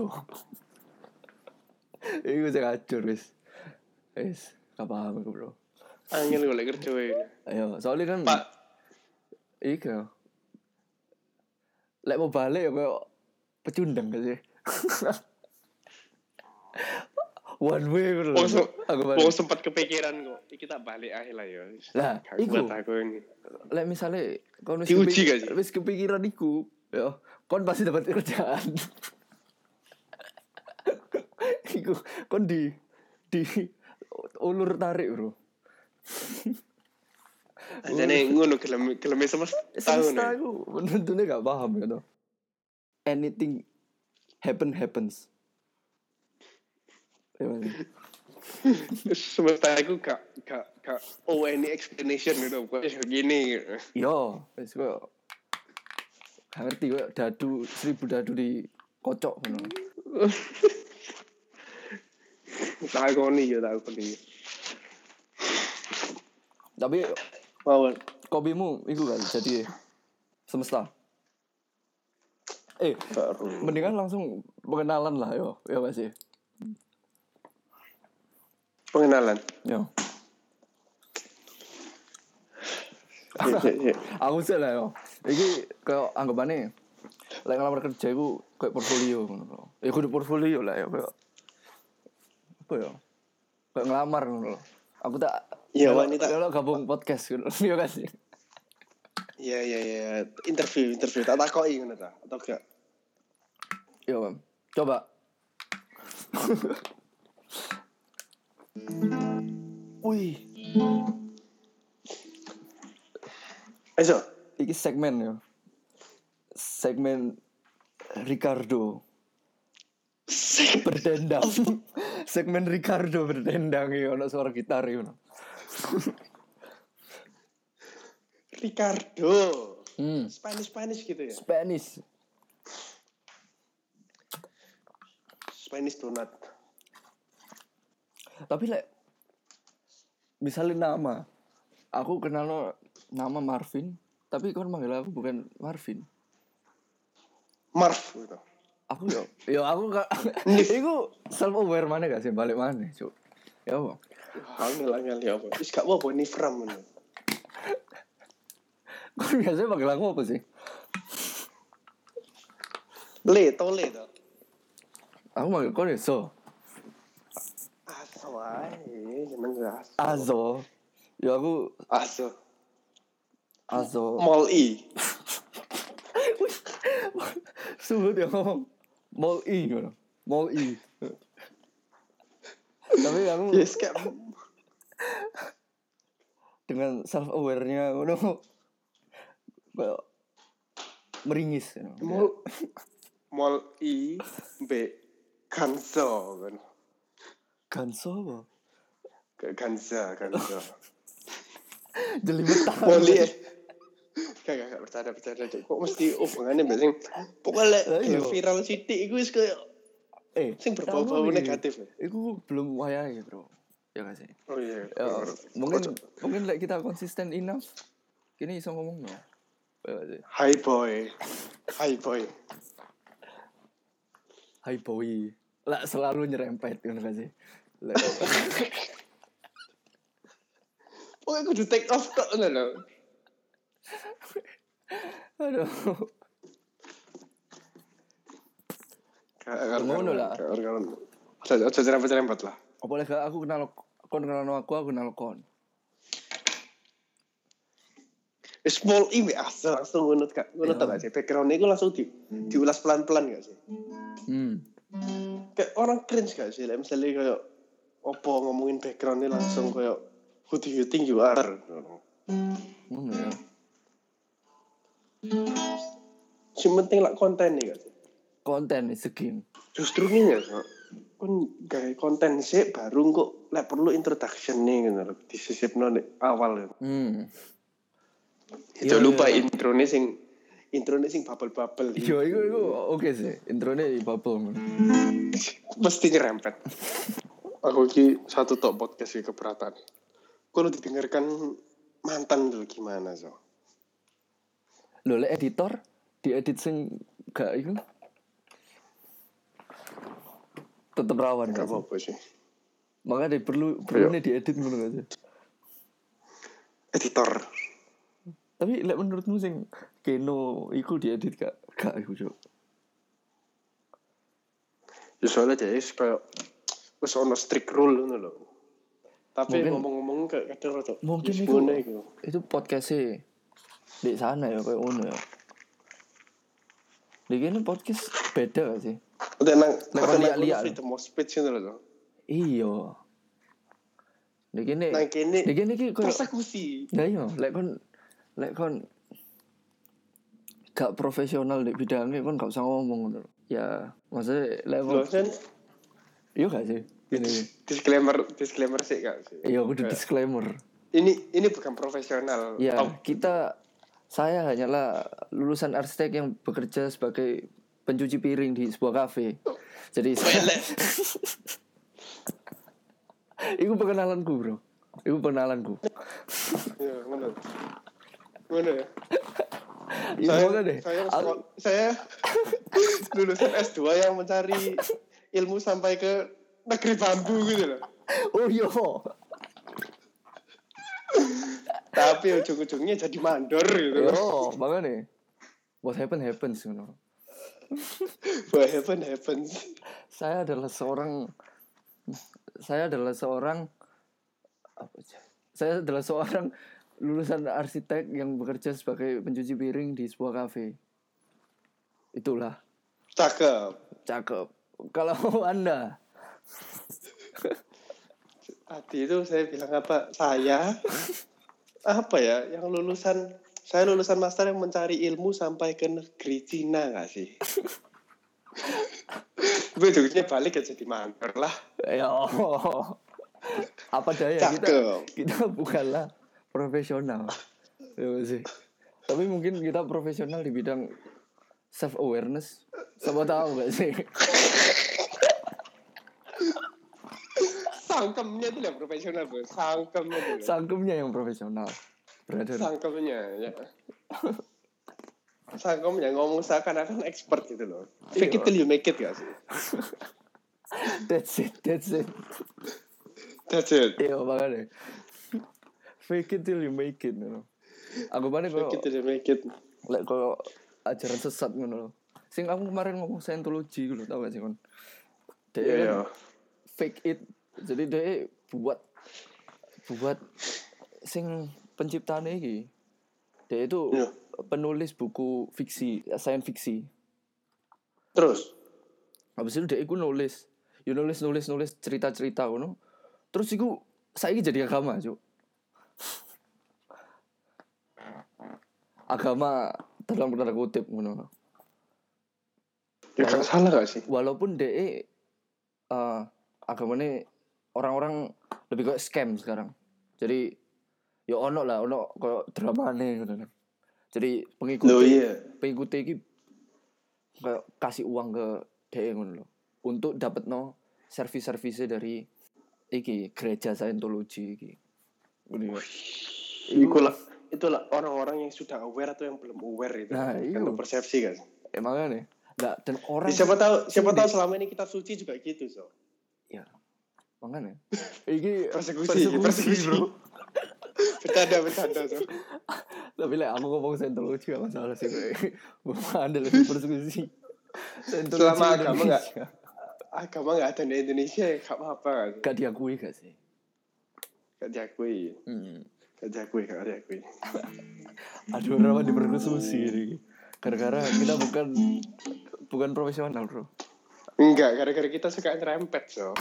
Iku saya ngacur wis. Wis, gak paham aku, Bro. Angin golek kerja wae. Ayo, soalnya kan Pak, Iya. Lek mau balik ya kayak pecundang gak sih? one way lho. se- Aku balik. sempat kepikiran kok. Iki tak balik aja lah ya. Lah, iku. Lek misale kon wis Diuji kepik- gak sih? Wis kepikiran iku, ya kon pasti dapat kerjaan. iku kon di di ulur tarik, Bro. Ajane ngono gelem gelem semesta tahun. Semesta iku penontonnya gak paham gitu. Anything happen happens. Ya. Semesta aku gak gak gak oh any explanation gitu. Kok iso gini gitu. Yo, wis kok gak ngerti kok dadu seribu dadu di kocok ngono. Ya tak koni. Tapi Mawon. kopimu itu kan jadi semesta. Eh, Baru. mendingan langsung pengenalan lah yo, ya Mas. ya? Pengenalan. Yo. Ya, ya, ya. Aku sih lah yo. Iki kayak anggapannya lek ngelamar kerja iku kayak portfolio ngono lho. Ya kudu portfolio lah ya kayak apa ya? Kayak ngelamar ngono. Aku tak Iya, wanita. Kalau gabung podcast gitu. Iya kan sih. Iya iya iya. Interview interview tak takoki ngono ta atau gak? Iya, Bang. Coba. Wih, Ayo. Iki segmen ya. Segmen Ricardo berdendang. segmen Ricardo berdendang ya ono suara gitar ya. Ricardo. Hmm, Spanish Spanish gitu ya. Spanish. Spanish donat. Tapi lek misalnya nama, aku kenal no nama Marvin, tapi kon manggil aku bukan Marvin. Marv gitu. Aku yo, yo aku gak, iku self aware mana gak sih balik mana, cuk. Ya apa? Angel angel ya apa? Wis gak apa-apa ini from ngono. Kon biasanya panggil aku apa sih? Le to le to. Aku manggil ya so, Aso ae, jeneng aso. Azo. Ya aku Aso. Azo. Mall I. Suhu dia ngomong Mall I gitu. Mall I. Tapi aku Yes kayak dengan self awarenya ngono meringis you know. mall mall I B Kanso kan. Ganso apa? Kansa Kansa. Jelimetan. Mall I. Kayak gak bercanda bercanda kok mesti hubungannya biasanya pokoknya Lah, iya. viral sidik iku wis kayak Eh, sing berbau-bau negatif ya. Iku belum wayahe, Bro. Ya gak sih? Oh iya. Ya, bener. mungkin mungkin like kita konsisten enough. Kini iso ngomong. Ya sih? Hi boy. Hi boy. Hai boy. Lah selalu nyerempet kan gak sih? Pokoknya kudu take off tok ngono lho. Aduh. Ngono lah. Aja cerempet-cerempet lah. Apa lagi aku kenal kon kenal aku, aku kenal kon. Small I be asal langsung ngono kak. Ngono tau gak sih? Background itu langsung di diulas pelan-pelan gak sih? Hmm. Kayak orang cringe gak sih? Misalnya kayak opo ngomongin backgroundnya langsung kayak who do you think you are? Ngono ya. Si penting lah konten nih sih? Konten game. Justru nih ya, so. kan gaya konten sih baru kok lah perlu introduction nih gitu loh. Disisipno nih awal gitu. Hmm. Itu Iya, lupa iya. intro nih sing intro nih sing bubble-bubble. Yo, iku iku oke sih. Intronya di bubble. Mesti nyerempet. Aku ki satu tok podcast keberatan. Kalau didengarkan mantan dulu gimana so? Lho, lek editor diedit sing gak iku. Tetep rawan Gak sih? apa-apa sih. Makanya perlu perlu nih diedit ngono sih? Editor. Tapi lek menurutmu sing Keno iku diedit gak? Gak iku, Cuk. Ya soalnya jadi kayak wis ono strict rule ngono lho. Tapi ngomong-ngomong kayak kadang rada Mungkin yes, itu ngono iku. Itu di sana ya kayak ngono ya. Di gini podcast beda gak sih? Udah nang nang ono freedom of speech ngono lho. Iya. Di gini, Nang kene di gini ki kayak persekusi. Ya iya, lek kon lek kon gak profesional di bidangnya kon gak usah ngomong ngono. Ya, maksudnya Loh, kan iya gak sih? Gini. disclaimer disclaimer sih kak sih. Iya, udah disclaimer. Ini ini bukan profesional. Ya, Oh, kita saya hanyalah lulusan arsitek yang bekerja sebagai pencuci piring di sebuah kafe. Jadi saya Iku perkenalanku, Bro. Iku perkenalanku. ya, ngono. Ngono ya. Ya saya, deh. saya, Aku- saya lulusan S2 yang mencari ilmu sampai ke negeri bambu gitu loh. Oh iya. Tapi ujung-ujungnya jadi mandor gitu loh. Makanya what happen happens, you know. What happen happens. Saya adalah seorang saya adalah seorang apa? Saya adalah seorang lulusan arsitek yang bekerja sebagai pencuci piring di sebuah kafe. Itulah Cakep. cakep. Kalau Anda Tadi itu saya bilang apa? Saya apa ya? Yang lulusan saya lulusan master yang mencari ilmu sampai ke negeri Cina nggak sih? Ujungnya balik ya jadi mandor lah. ya apa daya kita Cakep. kita bukanlah profesional. Ya sih. Tapi mungkin kita profesional di bidang self awareness. Siapa tahu gak sih? Sangkemnya itu yang profesional bro. Sangkemnya itu. loh. Sangkumnya yang profesional. Brother. Sangkemnya ya. Sangkemnya ngomong seakan-akan expert gitu loh. Fake it till you make it gak sih? That's it, that's it. That's it. Iya makanya. Fake it till you make it. You know. Aku mana kalau Fake it till you make it. lek kalau ajaran sesat ngono loh. Sing aku kemarin ngomong Scientology gitu tau gak sih kon? Dia Iya, kan iya. fake it. Jadi dia buat buat sing penciptanya iki. Dia itu Iya. penulis buku fiksi, science fiksi. Terus? Habis itu dia iku nulis. Ya nulis nulis nulis cerita-cerita ngono. Terus iku saiki jadi agama, Cuk. agama dalam tanda kutip ngono. Ya gak salah gak sih? Walaupun DE uh, agamanya orang-orang lebih kayak scam sekarang. Jadi ya ono lah, ono kayak dramane gitu kan. Jadi pengikut Loh iya. pengikut iki kayak kasih uang ke ngono loh. Untuk dapat no servis-servisnya dari iki gereja Scientology iki. Ngono ya. Itulah itulah orang-orang yang sudah aware atau yang belum aware itu. Nah, kan iya. persepsi kan. Emangnya nih. Nggak, dan orang siapa tahu siapa tahu selama ini kita suci juga gitu so. Ya makanya iki Persekusi, persekusi. bro Bercanda bercanda so. tapi lah aku ngomong Scientology gak masalah sih gue bukan ada lebih persekusi Selama agama Indonesia. Agama nggak ada di Indonesia ya gak apa-apa kan. gak diakui gak sih Gak diakui. hmm. Gak diakui, gak diakui. aduh kenapa dipersekusi ini gara-gara kita bukan bukan profesional bro Enggak, gara-gara kita suka nyerempet so.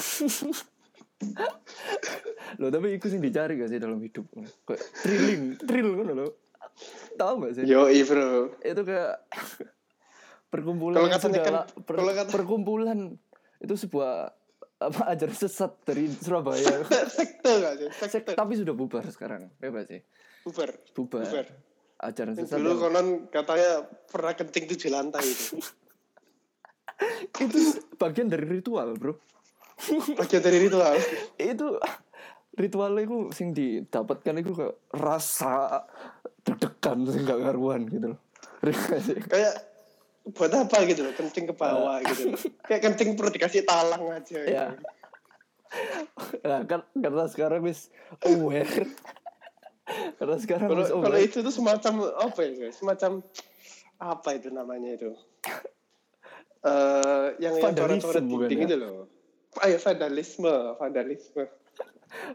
Lo tapi itu sih dicari gak sih dalam hidup kayak thrilling thrill kan lo tahu gak sih Yo bro. itu kayak perkumpulan Kalau kan- segala per- kalau kata- perkumpulan itu sebuah apa ajaran sesat dari Surabaya Sekte gak sih? Sek- Sekte. tapi sudah bubar sekarang bebas sih Bubar. bubar, Bubar. ajaran sesat Dulu yang- konon katanya pernah kencing tujuh lantai itu. itu bagian dari ritual bro Bagian dari ritual. itu ritualnya itu sing didapatkan itu kayak rasa deg-degan sing gak karuan gitu loh? Kayak buat apa gitu loh, kencing ke bawah gitu loh. Kayak kencing perlu dikasih talang aja. gitu. ya nah, kan karena sekarang wis aware karena sekarang Kalau kalau itu tuh semacam apa ya? guys? Semacam apa itu namanya itu? Eh yang yang Vandalism coret-coret dinding ya? itu loh. Ayo vandalisme vandalisme.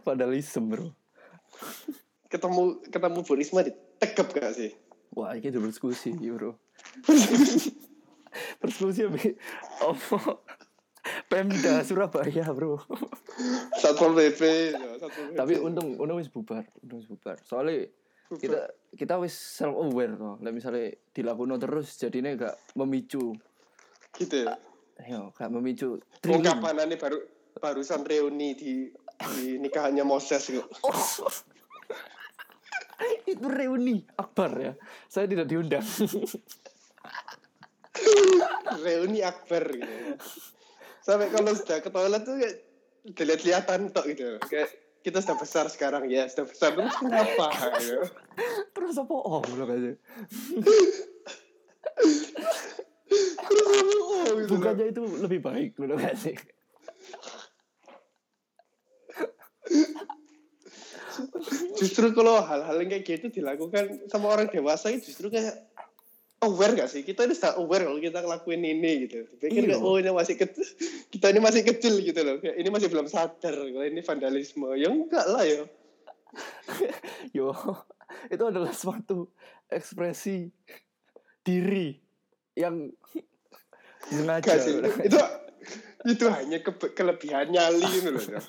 Vandalisme bro. Ketemu ketemu Bu Risma ditekep gak sih? Wah ini udah berdiskusi bro. Berdiskusi abi apa? Pemda Surabaya bro. Satpol pp ya, tapi untung untung wis bubar untung wis bubar. Soalnya kita kita wis self aware loh lah misalnya dilakukan terus jadinya gak memicu. Gitu ya ya gak memicu triliun. ungkapan ini baru barusan reuni di di nikahannya Moses gitu. Oh. itu reuni akbar ya saya tidak diundang reuni akbar gitu sampai kalau sudah ke toilet tuh kayak dilihat-lihatan tok gitu kayak kita sudah besar sekarang ya sudah besar terus kenapa gitu. terus apa oh belum aja terus oh gitu bukannya itu lebih baik belum gak sih? Justru kalau hal-hal yang kayak gitu dilakukan sama orang dewasa itu justru kayak aware gak sih? Kita ini sudah aware kalau kita ngelakuin ini gitu. Pikir Iya. kayak, oh ini masih kecil kita ini masih kecil gitu loh. Kayak ini masih belum sadar kalau ini vandalisme. Ya enggak lah ya. Yo itu adalah suatu ekspresi diri yang sengaja. Gak sih. Itu itu hanya ke- kelebihan nyali gitu loh ya.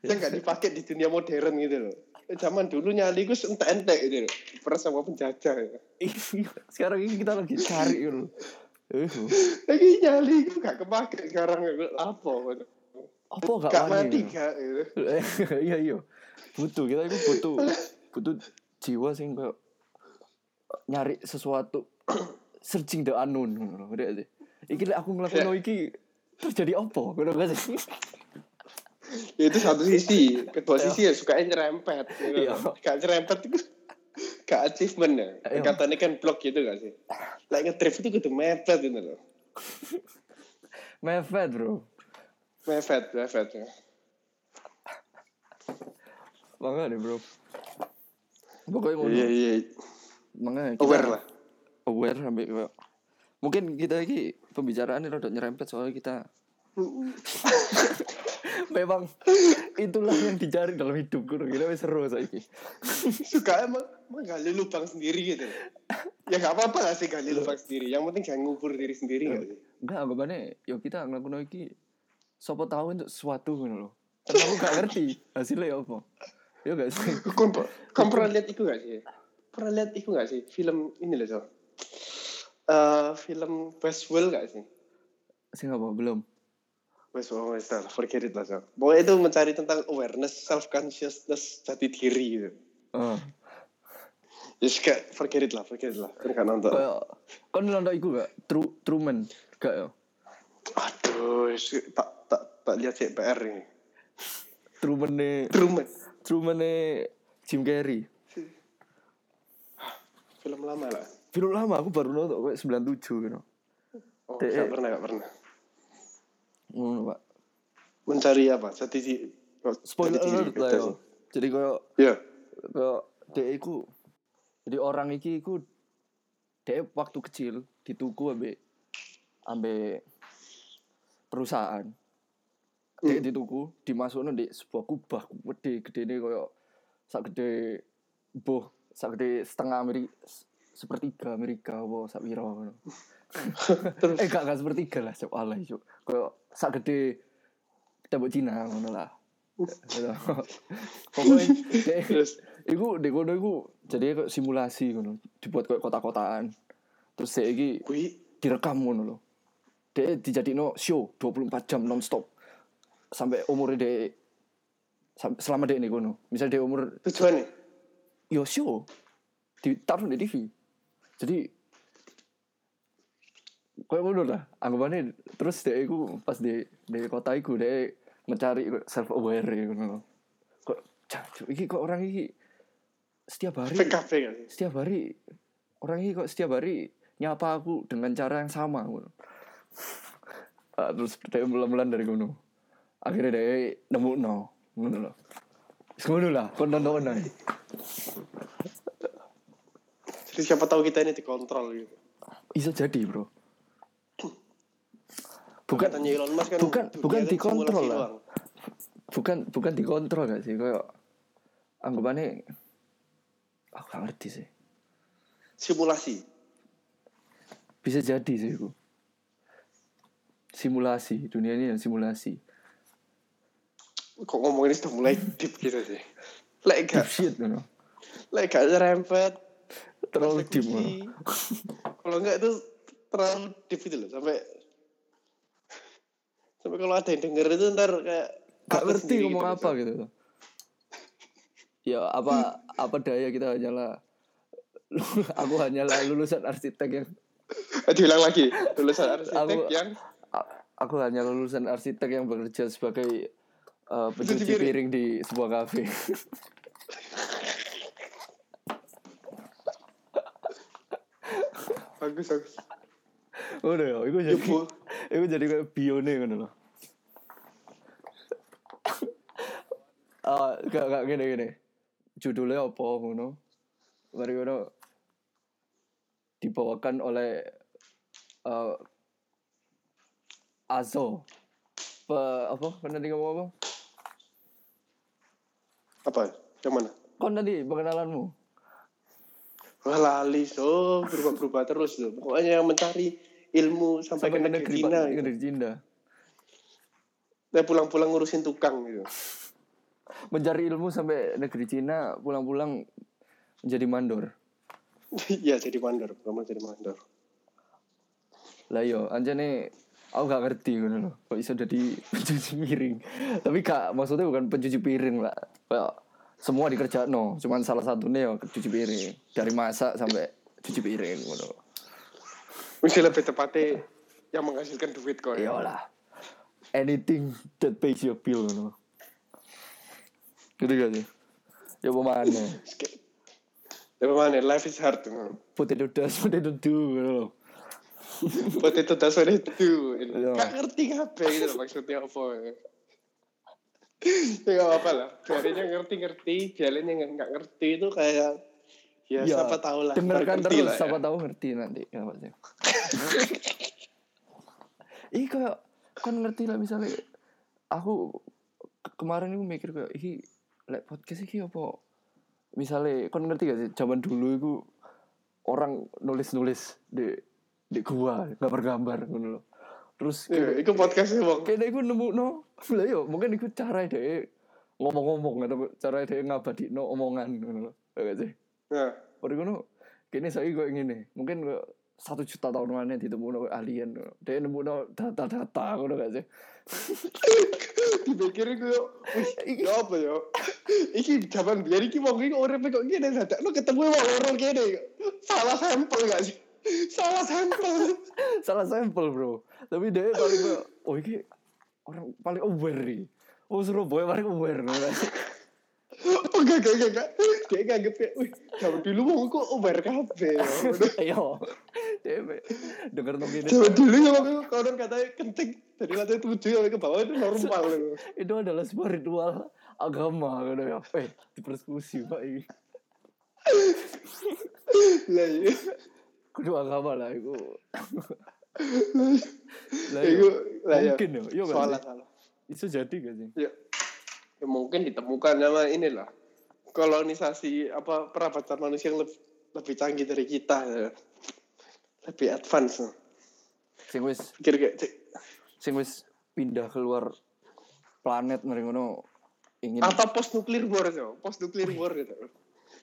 yang nggak dipakai di dunia modern gitu loh. Zaman dulu nyali gue entek-entek gitu loh. Peras sama penjajah ya. Iya, sekarang ini kita lagi cari gitu lagi nyali gue gak kepake sekarang gue apa gitu. apa gak gak mati gitu? gak gitu. iya iya. Butuh kita itu butuh butuh jiwa sing kayak nyari sesuatu searching the unknown. Ngono sih iki aku ngelakuin iki terjadi apa? Ngono gak sih. Ya, itu satu sisi. Kedua sisi ya sukanya nyerempet. Gitu. Iya. gak nyerempet itu gak achievement ya. Iya. katanya kan blok gitu gak sih? Like ngedrift itu kudu mepet gitu loh. Mepet bro. Mepet mepet ya. Makanya bro. Pokoknya ngono. Iya iya. Makanya kita aware lah aware sampai kayak mungkin kita ini pembicaraan ini rada nyerempet soalnya kita. Memang itulah yang dicari dalam hidup gue kita seru saiki. Suka emang menggali lubang sendiri gitu. Ya gak apa-apa lah sih gali lubang sendiri. Yang penting jangan ngubur diri sendiri gak sih enggak anggapannya yo kita ngelakuin iki siapa tahu untuk sesuatu gitu loh karena aku gak ngerti hasilnya ya apa. Ya gak sih? Kamu pernah lihat itu gak sih? Pernah lihat itu gak sih? Film ini loh so Eh, film Westworld gak sih sih apa belum Wes, oh, wes, lah, forget it lah, so. Pokoknya itu mencari tentang awareness, self consciousness, jati diri gitu. ah Just kayak forget it lah, forget it lah. Kan gak nonton. kayak kan nonton iku gak True Truman gak ya Aduh, tak tak tak lihat sih PR ini. Truman nih Truman. Truman nih Jim Carrey Film lama lah. Film lama aku baru nonton kayak 97 gitu Oh, Dek. gak pernah, gak pernah. ngono pak Mencari apa? Jati diri. oh, spoiler alert lah yo sih. jadi kayak Iya. kayak dia iku jadi orang iki iku dia waktu kecil dituku ambe ambe perusahaan dia dituku dimasukno di sebuah kubah gede gede ini kayak sak gede boh sak gede setengah Amerika sepertiga Amerika apa sak piro ngono eh gak gak sepertiga lah cok alay cok kayak sak gede tembok Cina ngono lah pokoknya Terus, Iku di kono iku jadi kayak simulasi ngono, dibuat kayak kota-kotaan. Terus saya iki direkam ngono lho. Dia dijadino show 24 jam non-stop. Sampai dia sam- selama dia nih kono. Misal dia umur tujuannya. yo show ditaruh di TV. Jadi kayak ngono lah anggapannya terus dia iku pas di di kota iku dia mencari self aware lho. Kok cak, iki kok orang iki setiap hari PKP kan setiap hari orang ini kok setiap hari nyapa aku dengan cara yang sama ngono. Ah, terus dia mulan-mulan dari gunung akhirnya dia nemu no ngono loh ngono lah kon nonton. Jadi siapa tahu kita ini dikontrol gitu. iso jadi bro Bukan- Katanya Elon Musk kan bukan- bukan kan dikontrol lah. doang. bukan bukan dikontrol gak sih kayak anggapannya aku gak ngerti sih Simulasi. bisa jadi sih itu simulasi dunia ini yang simulasi Kok ngomong ini sudah mulai deep gitu sih. Lek deep gak, shit you know. lek gak rempet. Terlalu deep. Kalau enggak itu terlalu deep gitu loh sampai sampai kalau ada yang denger itu ntar kayak gak ngerti ngomong gitu apa gitu. Ya apa apa daya kita hanyalah aku hanyalah lulusan arsitek yang Eh, Diulang lagi. Lulusan arsitek Aku- yang aku hanya lulusan arsitek yang bekerja sebagai uh, pencuci piring di sebuah kafe bagus bagus. udah ya itu jadi itu jadi kayak bione kan loh Ah, gak gak gini gini. Judulnya apa ngono? Mari ngono. Dibawakan oleh eh Azo. Pe, apa? Kan tadi ngomong apa? Apa? Yang mana? kon tadi pengenalanmu Wah lali so berubah-berubah terus loh. Pokoknya yang mencari ilmu sampai, ke negeri Cina. Gitu. negeri Cina Dan pulang-pulang ngurusin tukang gitu. mencari ilmu sampai negeri Cina pulang-pulang menjadi mandor Iya jadi mandor, kamu jadi mandor. lah yo anjane aku gak ngerti ngono loh kok bisa jadi pencuci piring tapi gak maksudnya bukan pencuci piring lah kayak semua dikerjain no cuman salah satunya yo cuci piring dari masak sampai cuci piring ngono Mesti lebih tepatnya yang menghasilkan duit kok. ya lah anything that pays your bill ngono gitu gak sih ya pemana Tapi mana? Life is hard. no. potato dust potato do ngono loh Potato oleh itu. Iya. Gak ngerti apa gitu maksudnya apa. Ya gak apa-apa lah. Biarin yang ngerti-ngerti, biarin yang gak ngerti itu kayak ya, Ya, siapa tahu lah. dengarkan terus lah ya. siapa tahu ngerti nanti ya. Ih kayak kan ngerti lah misalnya aku ke- kemarin itu mikir kayak ih lek podcast iki apa misalnya kan ngerti gak sih zaman dulu itu orang nulis-nulis di di gua gambar gambar ngono loh. Terus Iya, kayak itu podcastnya bang. kayaknya aku nemu no lah yo mungkin itu cara deh ngomong-ngomong atau cara deh ngabadi no omongan. Ya gak sih? Nah, Baru ngono, kini saya kok ngene. Mungkin kok satu juta tahun mana ditemu alien. Dia nemu data-data ngono gak sih? dipikirin gue, ya apa ya? Iki zaman biar wong iki urip kok gini dadak lu ketemu orang gini. Salah sampel gak sih? Salah sampel. Salah sampel bro. Tapi dia paling oh ini orang paling aware nih. Oh Surabaya paling aware. gak? Oh enggak enggak enggak enggak. Dia nganggep ya, wih, zaman dulu wong kok over kabeh. ya. Ayo, dia me- denger nong gini. Zaman dulu ya iku konon katanya kencing dari lantai tujuh sampai ke bawah itu normal. loh. Itu adalah sebuah ritual agama ngono ya. Eh, dipersekusi pak ini. Lah Kudu agama lah itu. Lah Iku lah ya. Mungkin ya, gak Salah salah. Itu jadi gak sih? Ya. ya mungkin ditemukan sama inilah kolonisasi apa perabatan manusia yang lebih, lebih canggih dari kita ya. lebih advance. Sing wis pikir cek, sing wis pindah keluar planet ngono ingin atau post nuclear war so post nuclear war gitu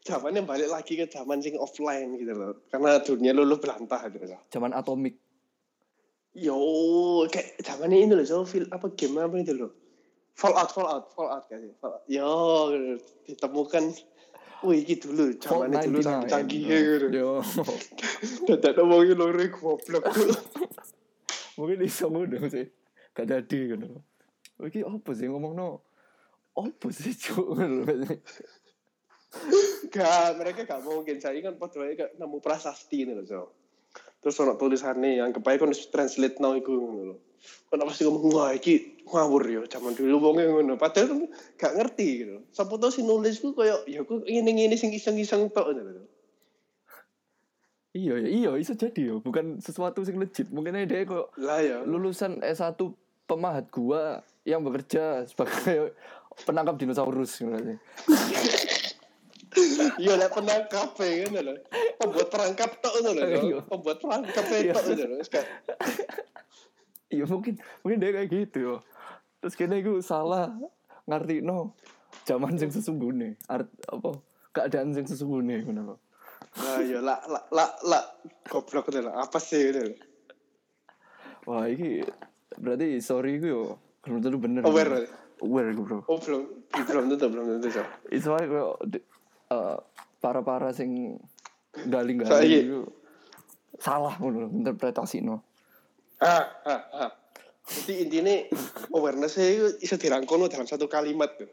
zamannya balik lagi ke zaman sing offline gitu loh karena dunia lulu belantah gitu loh zaman atomik yo kayak zamannya ini loh so film apa game apa itu loh Fallout Fallout Fallout kan Fallout. yo ditemukan Wih, ini dulu, zamannya dulu 99. canggih gitu. Yo. Dadak ngomongin lore goblok tuh. Mungkin iso ngono sih. Gak jadi ngono. Iki apa sih ngomongno? Apa sih cuk ngono. Gak, mereka gak mungkin. Saya kan pada wae gak nemu prasasti ini loh, so. Terus ono tulisannya yang kepae kan translate now iku ngono lho. Kan pasti ngomong wah iki ngawur ya zaman dulu wonge ngono. Padahal kan gak ngerti gitu. Sapa tau si nulis ku koyo ya ku ngene-ngene sing iseng-iseng tok ngono lho. iya ya iya bisa jadi ya bukan sesuatu yang legit mungkin aja dia kok Lah ya. lulusan S1 pemahat gua yang bekerja sebagai penangkap dinosaurus gitu sih. Iya lek penangkap ya ngono lho. Pembuat perangkap tok ngono Iya. lho. Pembuat perangkap Iya. tok lho. Kayak, Iya mungkin mungkin dia kayak gitu ya. Terus kena itu salah ngerti no zaman yang sesungguhnya art apa keadaan yang sesungguhnya ngono lho. Lah ya lah lah lah lah goblok lho. Apa sih lho. Wah ini berarti sorry gue yo belum tentu bener. Aware. Aware gue bro. Oh belum belum tentu belum tentu so. Itu gue para para sing galing-galing itu salah lho, interpretasi no. Ah, ah, ah. Jadi intinya awareness itu bisa dirangkul dalam satu kalimat tuh.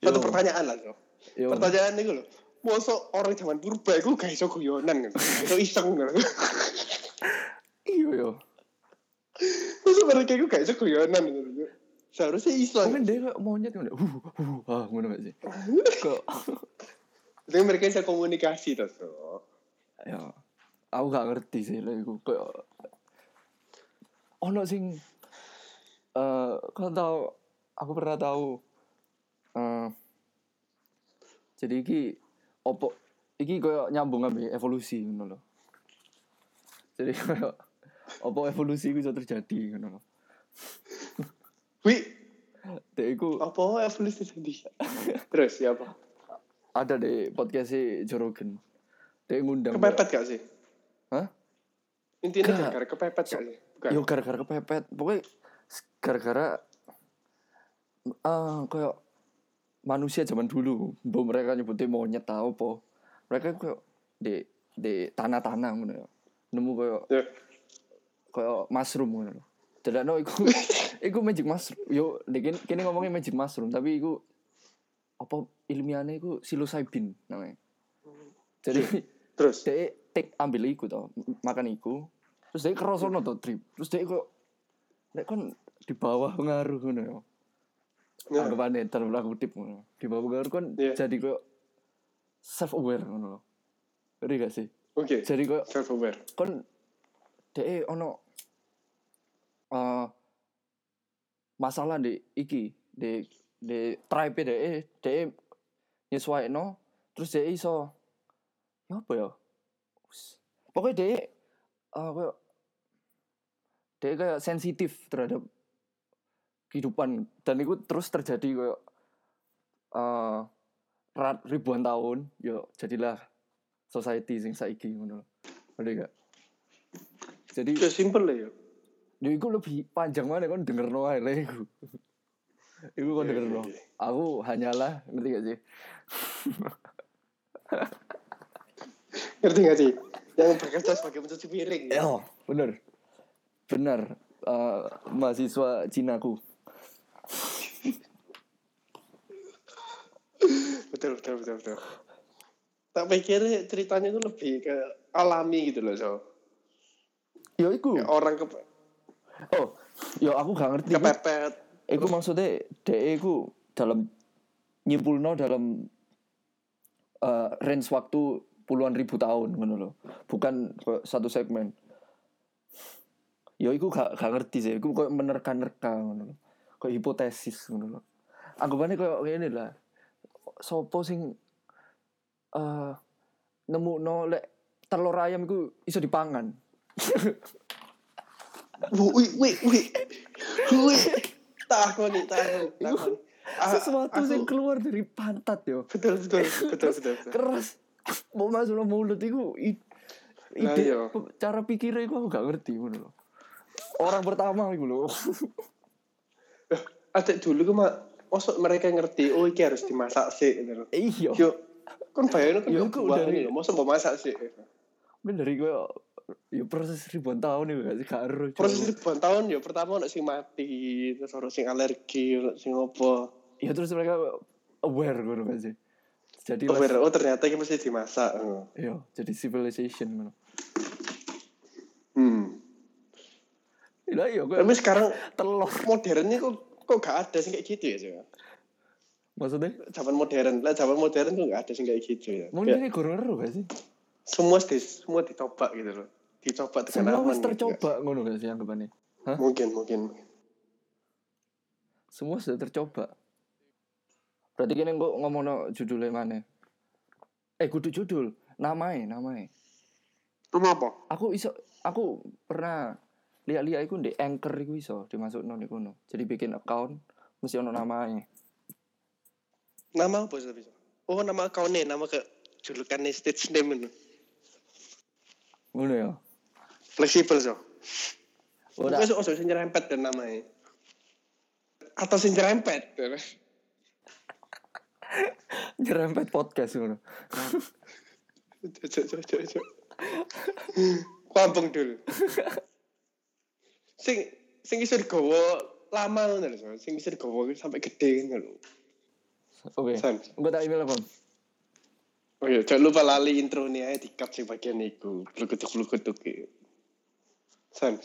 Satu Yo. pertanyaan lah so. Yo. Pertanyaan itu loh. Mosok orang zaman purba itu gak iso guyonan kan. Iso iseng kan. Iya yo. Mosok mereka itu gak iso guyonan kan. Seharusnya iso. Mungkin dia kayak monyet ngono. Huh, huh, ah ngono sih? Kok Jadi mereka bisa komunikasi tuh. So. ya aku gak ngerti sih lah iku kayak ono sing eh kau tahu aku pernah tahu eh jadi iki opo iki koyo nyambung ambil evolusi ngono lho jadi koyo opo evolusi itu bisa terjadi ngono lho Wih, Dek iku apa evolusi tadi? Terus ya apa? Ada di podcast Jorogen Dek ngundang Kepepet gak sih? Hah? Intinya Gak. gara-gara kepepet gak sih? Bukan. Yo gara-gara kepepet. Pokoknya gara-gara ah kayak manusia zaman dulu, mbok mereka nyebutnya monyet tau apa. Mereka kayak di di tanah-tanah ngono ya. Nemu kayak Ya. kayak mushroom ngono lho. Dadakno iku iku magic mushroom. Yo dek kene ngomongnya magic mushroom, tapi iku apa ilmiahnya iku psilocybin namanya. Jadi Terus? dia take ambil iku to makan iku terus dia kerosono to trip terus dia kok nek kon di bawah pengaruh ngono ya Ya. anggapane dalam kutip ngono di bawah pengaruh kon Iya. jadi kok self aware ngono lho ngerti gak sih Oke. jadi kok Self aware. kon dia ono eh masalah di iki di di tribe dia dia nyesuaino terus dia iso ya apa ya pokoknya dia eh kayak dia kayak sensitif terhadap kehidupan dan itu terus terjadi kayak rat- ribuan tahun yo jadilah society sing saiki ngono. Ngerti gak? Jadi Ya simple lah ya. yo iku lebih panjang mana kon denger no ae iku. iku kon Iya, denger iya, no. iya. Aku hanyalah ngerti gak sih? Ngerti gak sih? Yang bekerja sebagai pencuci piring. Ya, bener. Bener. Eh, mahasiswa Cinaku. Betul, betul, betul, betul. Tak pikir ceritanya itu lebih ke alami gitu loh, so. Yo iku. Kayak orang ke Oh, yo aku gak ngerti. kepepet. Iku maksudnya DE iku dalam nyimpulno dalam eh, range waktu puluhan ribu tahun ngono lho. Bukan satu segmen. Ya iku gak, gak ngerti sih, iku kayak menerka-nerka ngono lho. Kayak hipotesis ngono lho. Anggapannya kayak ngene lah. Sopo sing eh nemu no lek telur ayam iku iso dipangan. Wih, wih, wih. Wih. Takon nih, takon. takon. Ah, Sesuatu aku- yang keluar dari pantat yo. Betul, betul, betul, betul. betul. keras mau masuk ke mulut itu ide pe- cara pikirnya aku gak ngerti ngono orang pertama itu loh Ada dulu gue mah, maksud mereka ngerti, oh ini harus dimasak sih. Gitu. iya Yo, kan bayangin kan Yo, iku dari- ini loh, maksud mau masak sih. dari gue ya proses ribuan tahun itu gak sih gak Proses ribuan tahun ya, pertama ada sing mati, terus ada sing alergi, ada sing apa. ya terus mereka aware gitu gak sih jadi bener. oh ternyata ini mesti dimasak. iya jadi civilization ngono Hmm. Lah iya gue Tapi sekarang telur modern ini kok kok gak ada sing kayak gitu ya sih. maksudnya Zaman modern, lah zaman modern tuh gak ada sing kayak gitu ya. mungkin ini gorong gak sih semua di semua dicoba gitu loh dicoba dengan Semua aman wis gitu. tercoba ngono gak sih anggapannya? Hah? mungkin mungkin Semua sudah tercoba. Berarti kene kok ngomongno judulnya mana? Eh kudu judul, namanya, namanya. nama apa Aku iso aku pernah lihat-lihat iku di Anchor iku iso dimasukno niku no. Jadi bikin account mesti ono namanya. nama apa sih oh nama akunnya nama ke julukannya stage name itu Ngono ya. fleksibel so Ora so, so, sing nyerempet dan namanya atau sing nyerempet nyerempet podcast ngono. Cok, cok, cok, cok. Kampung dulu. sing sing iso digawa lama ngono lho, sing iso digawa sampai gede ngono lho. Oke. San. Gue tak email apa? Oh iya, jangan lupa lali intro nih aja di cut sing bagian iku. Glukutuk glukutuk iki. San.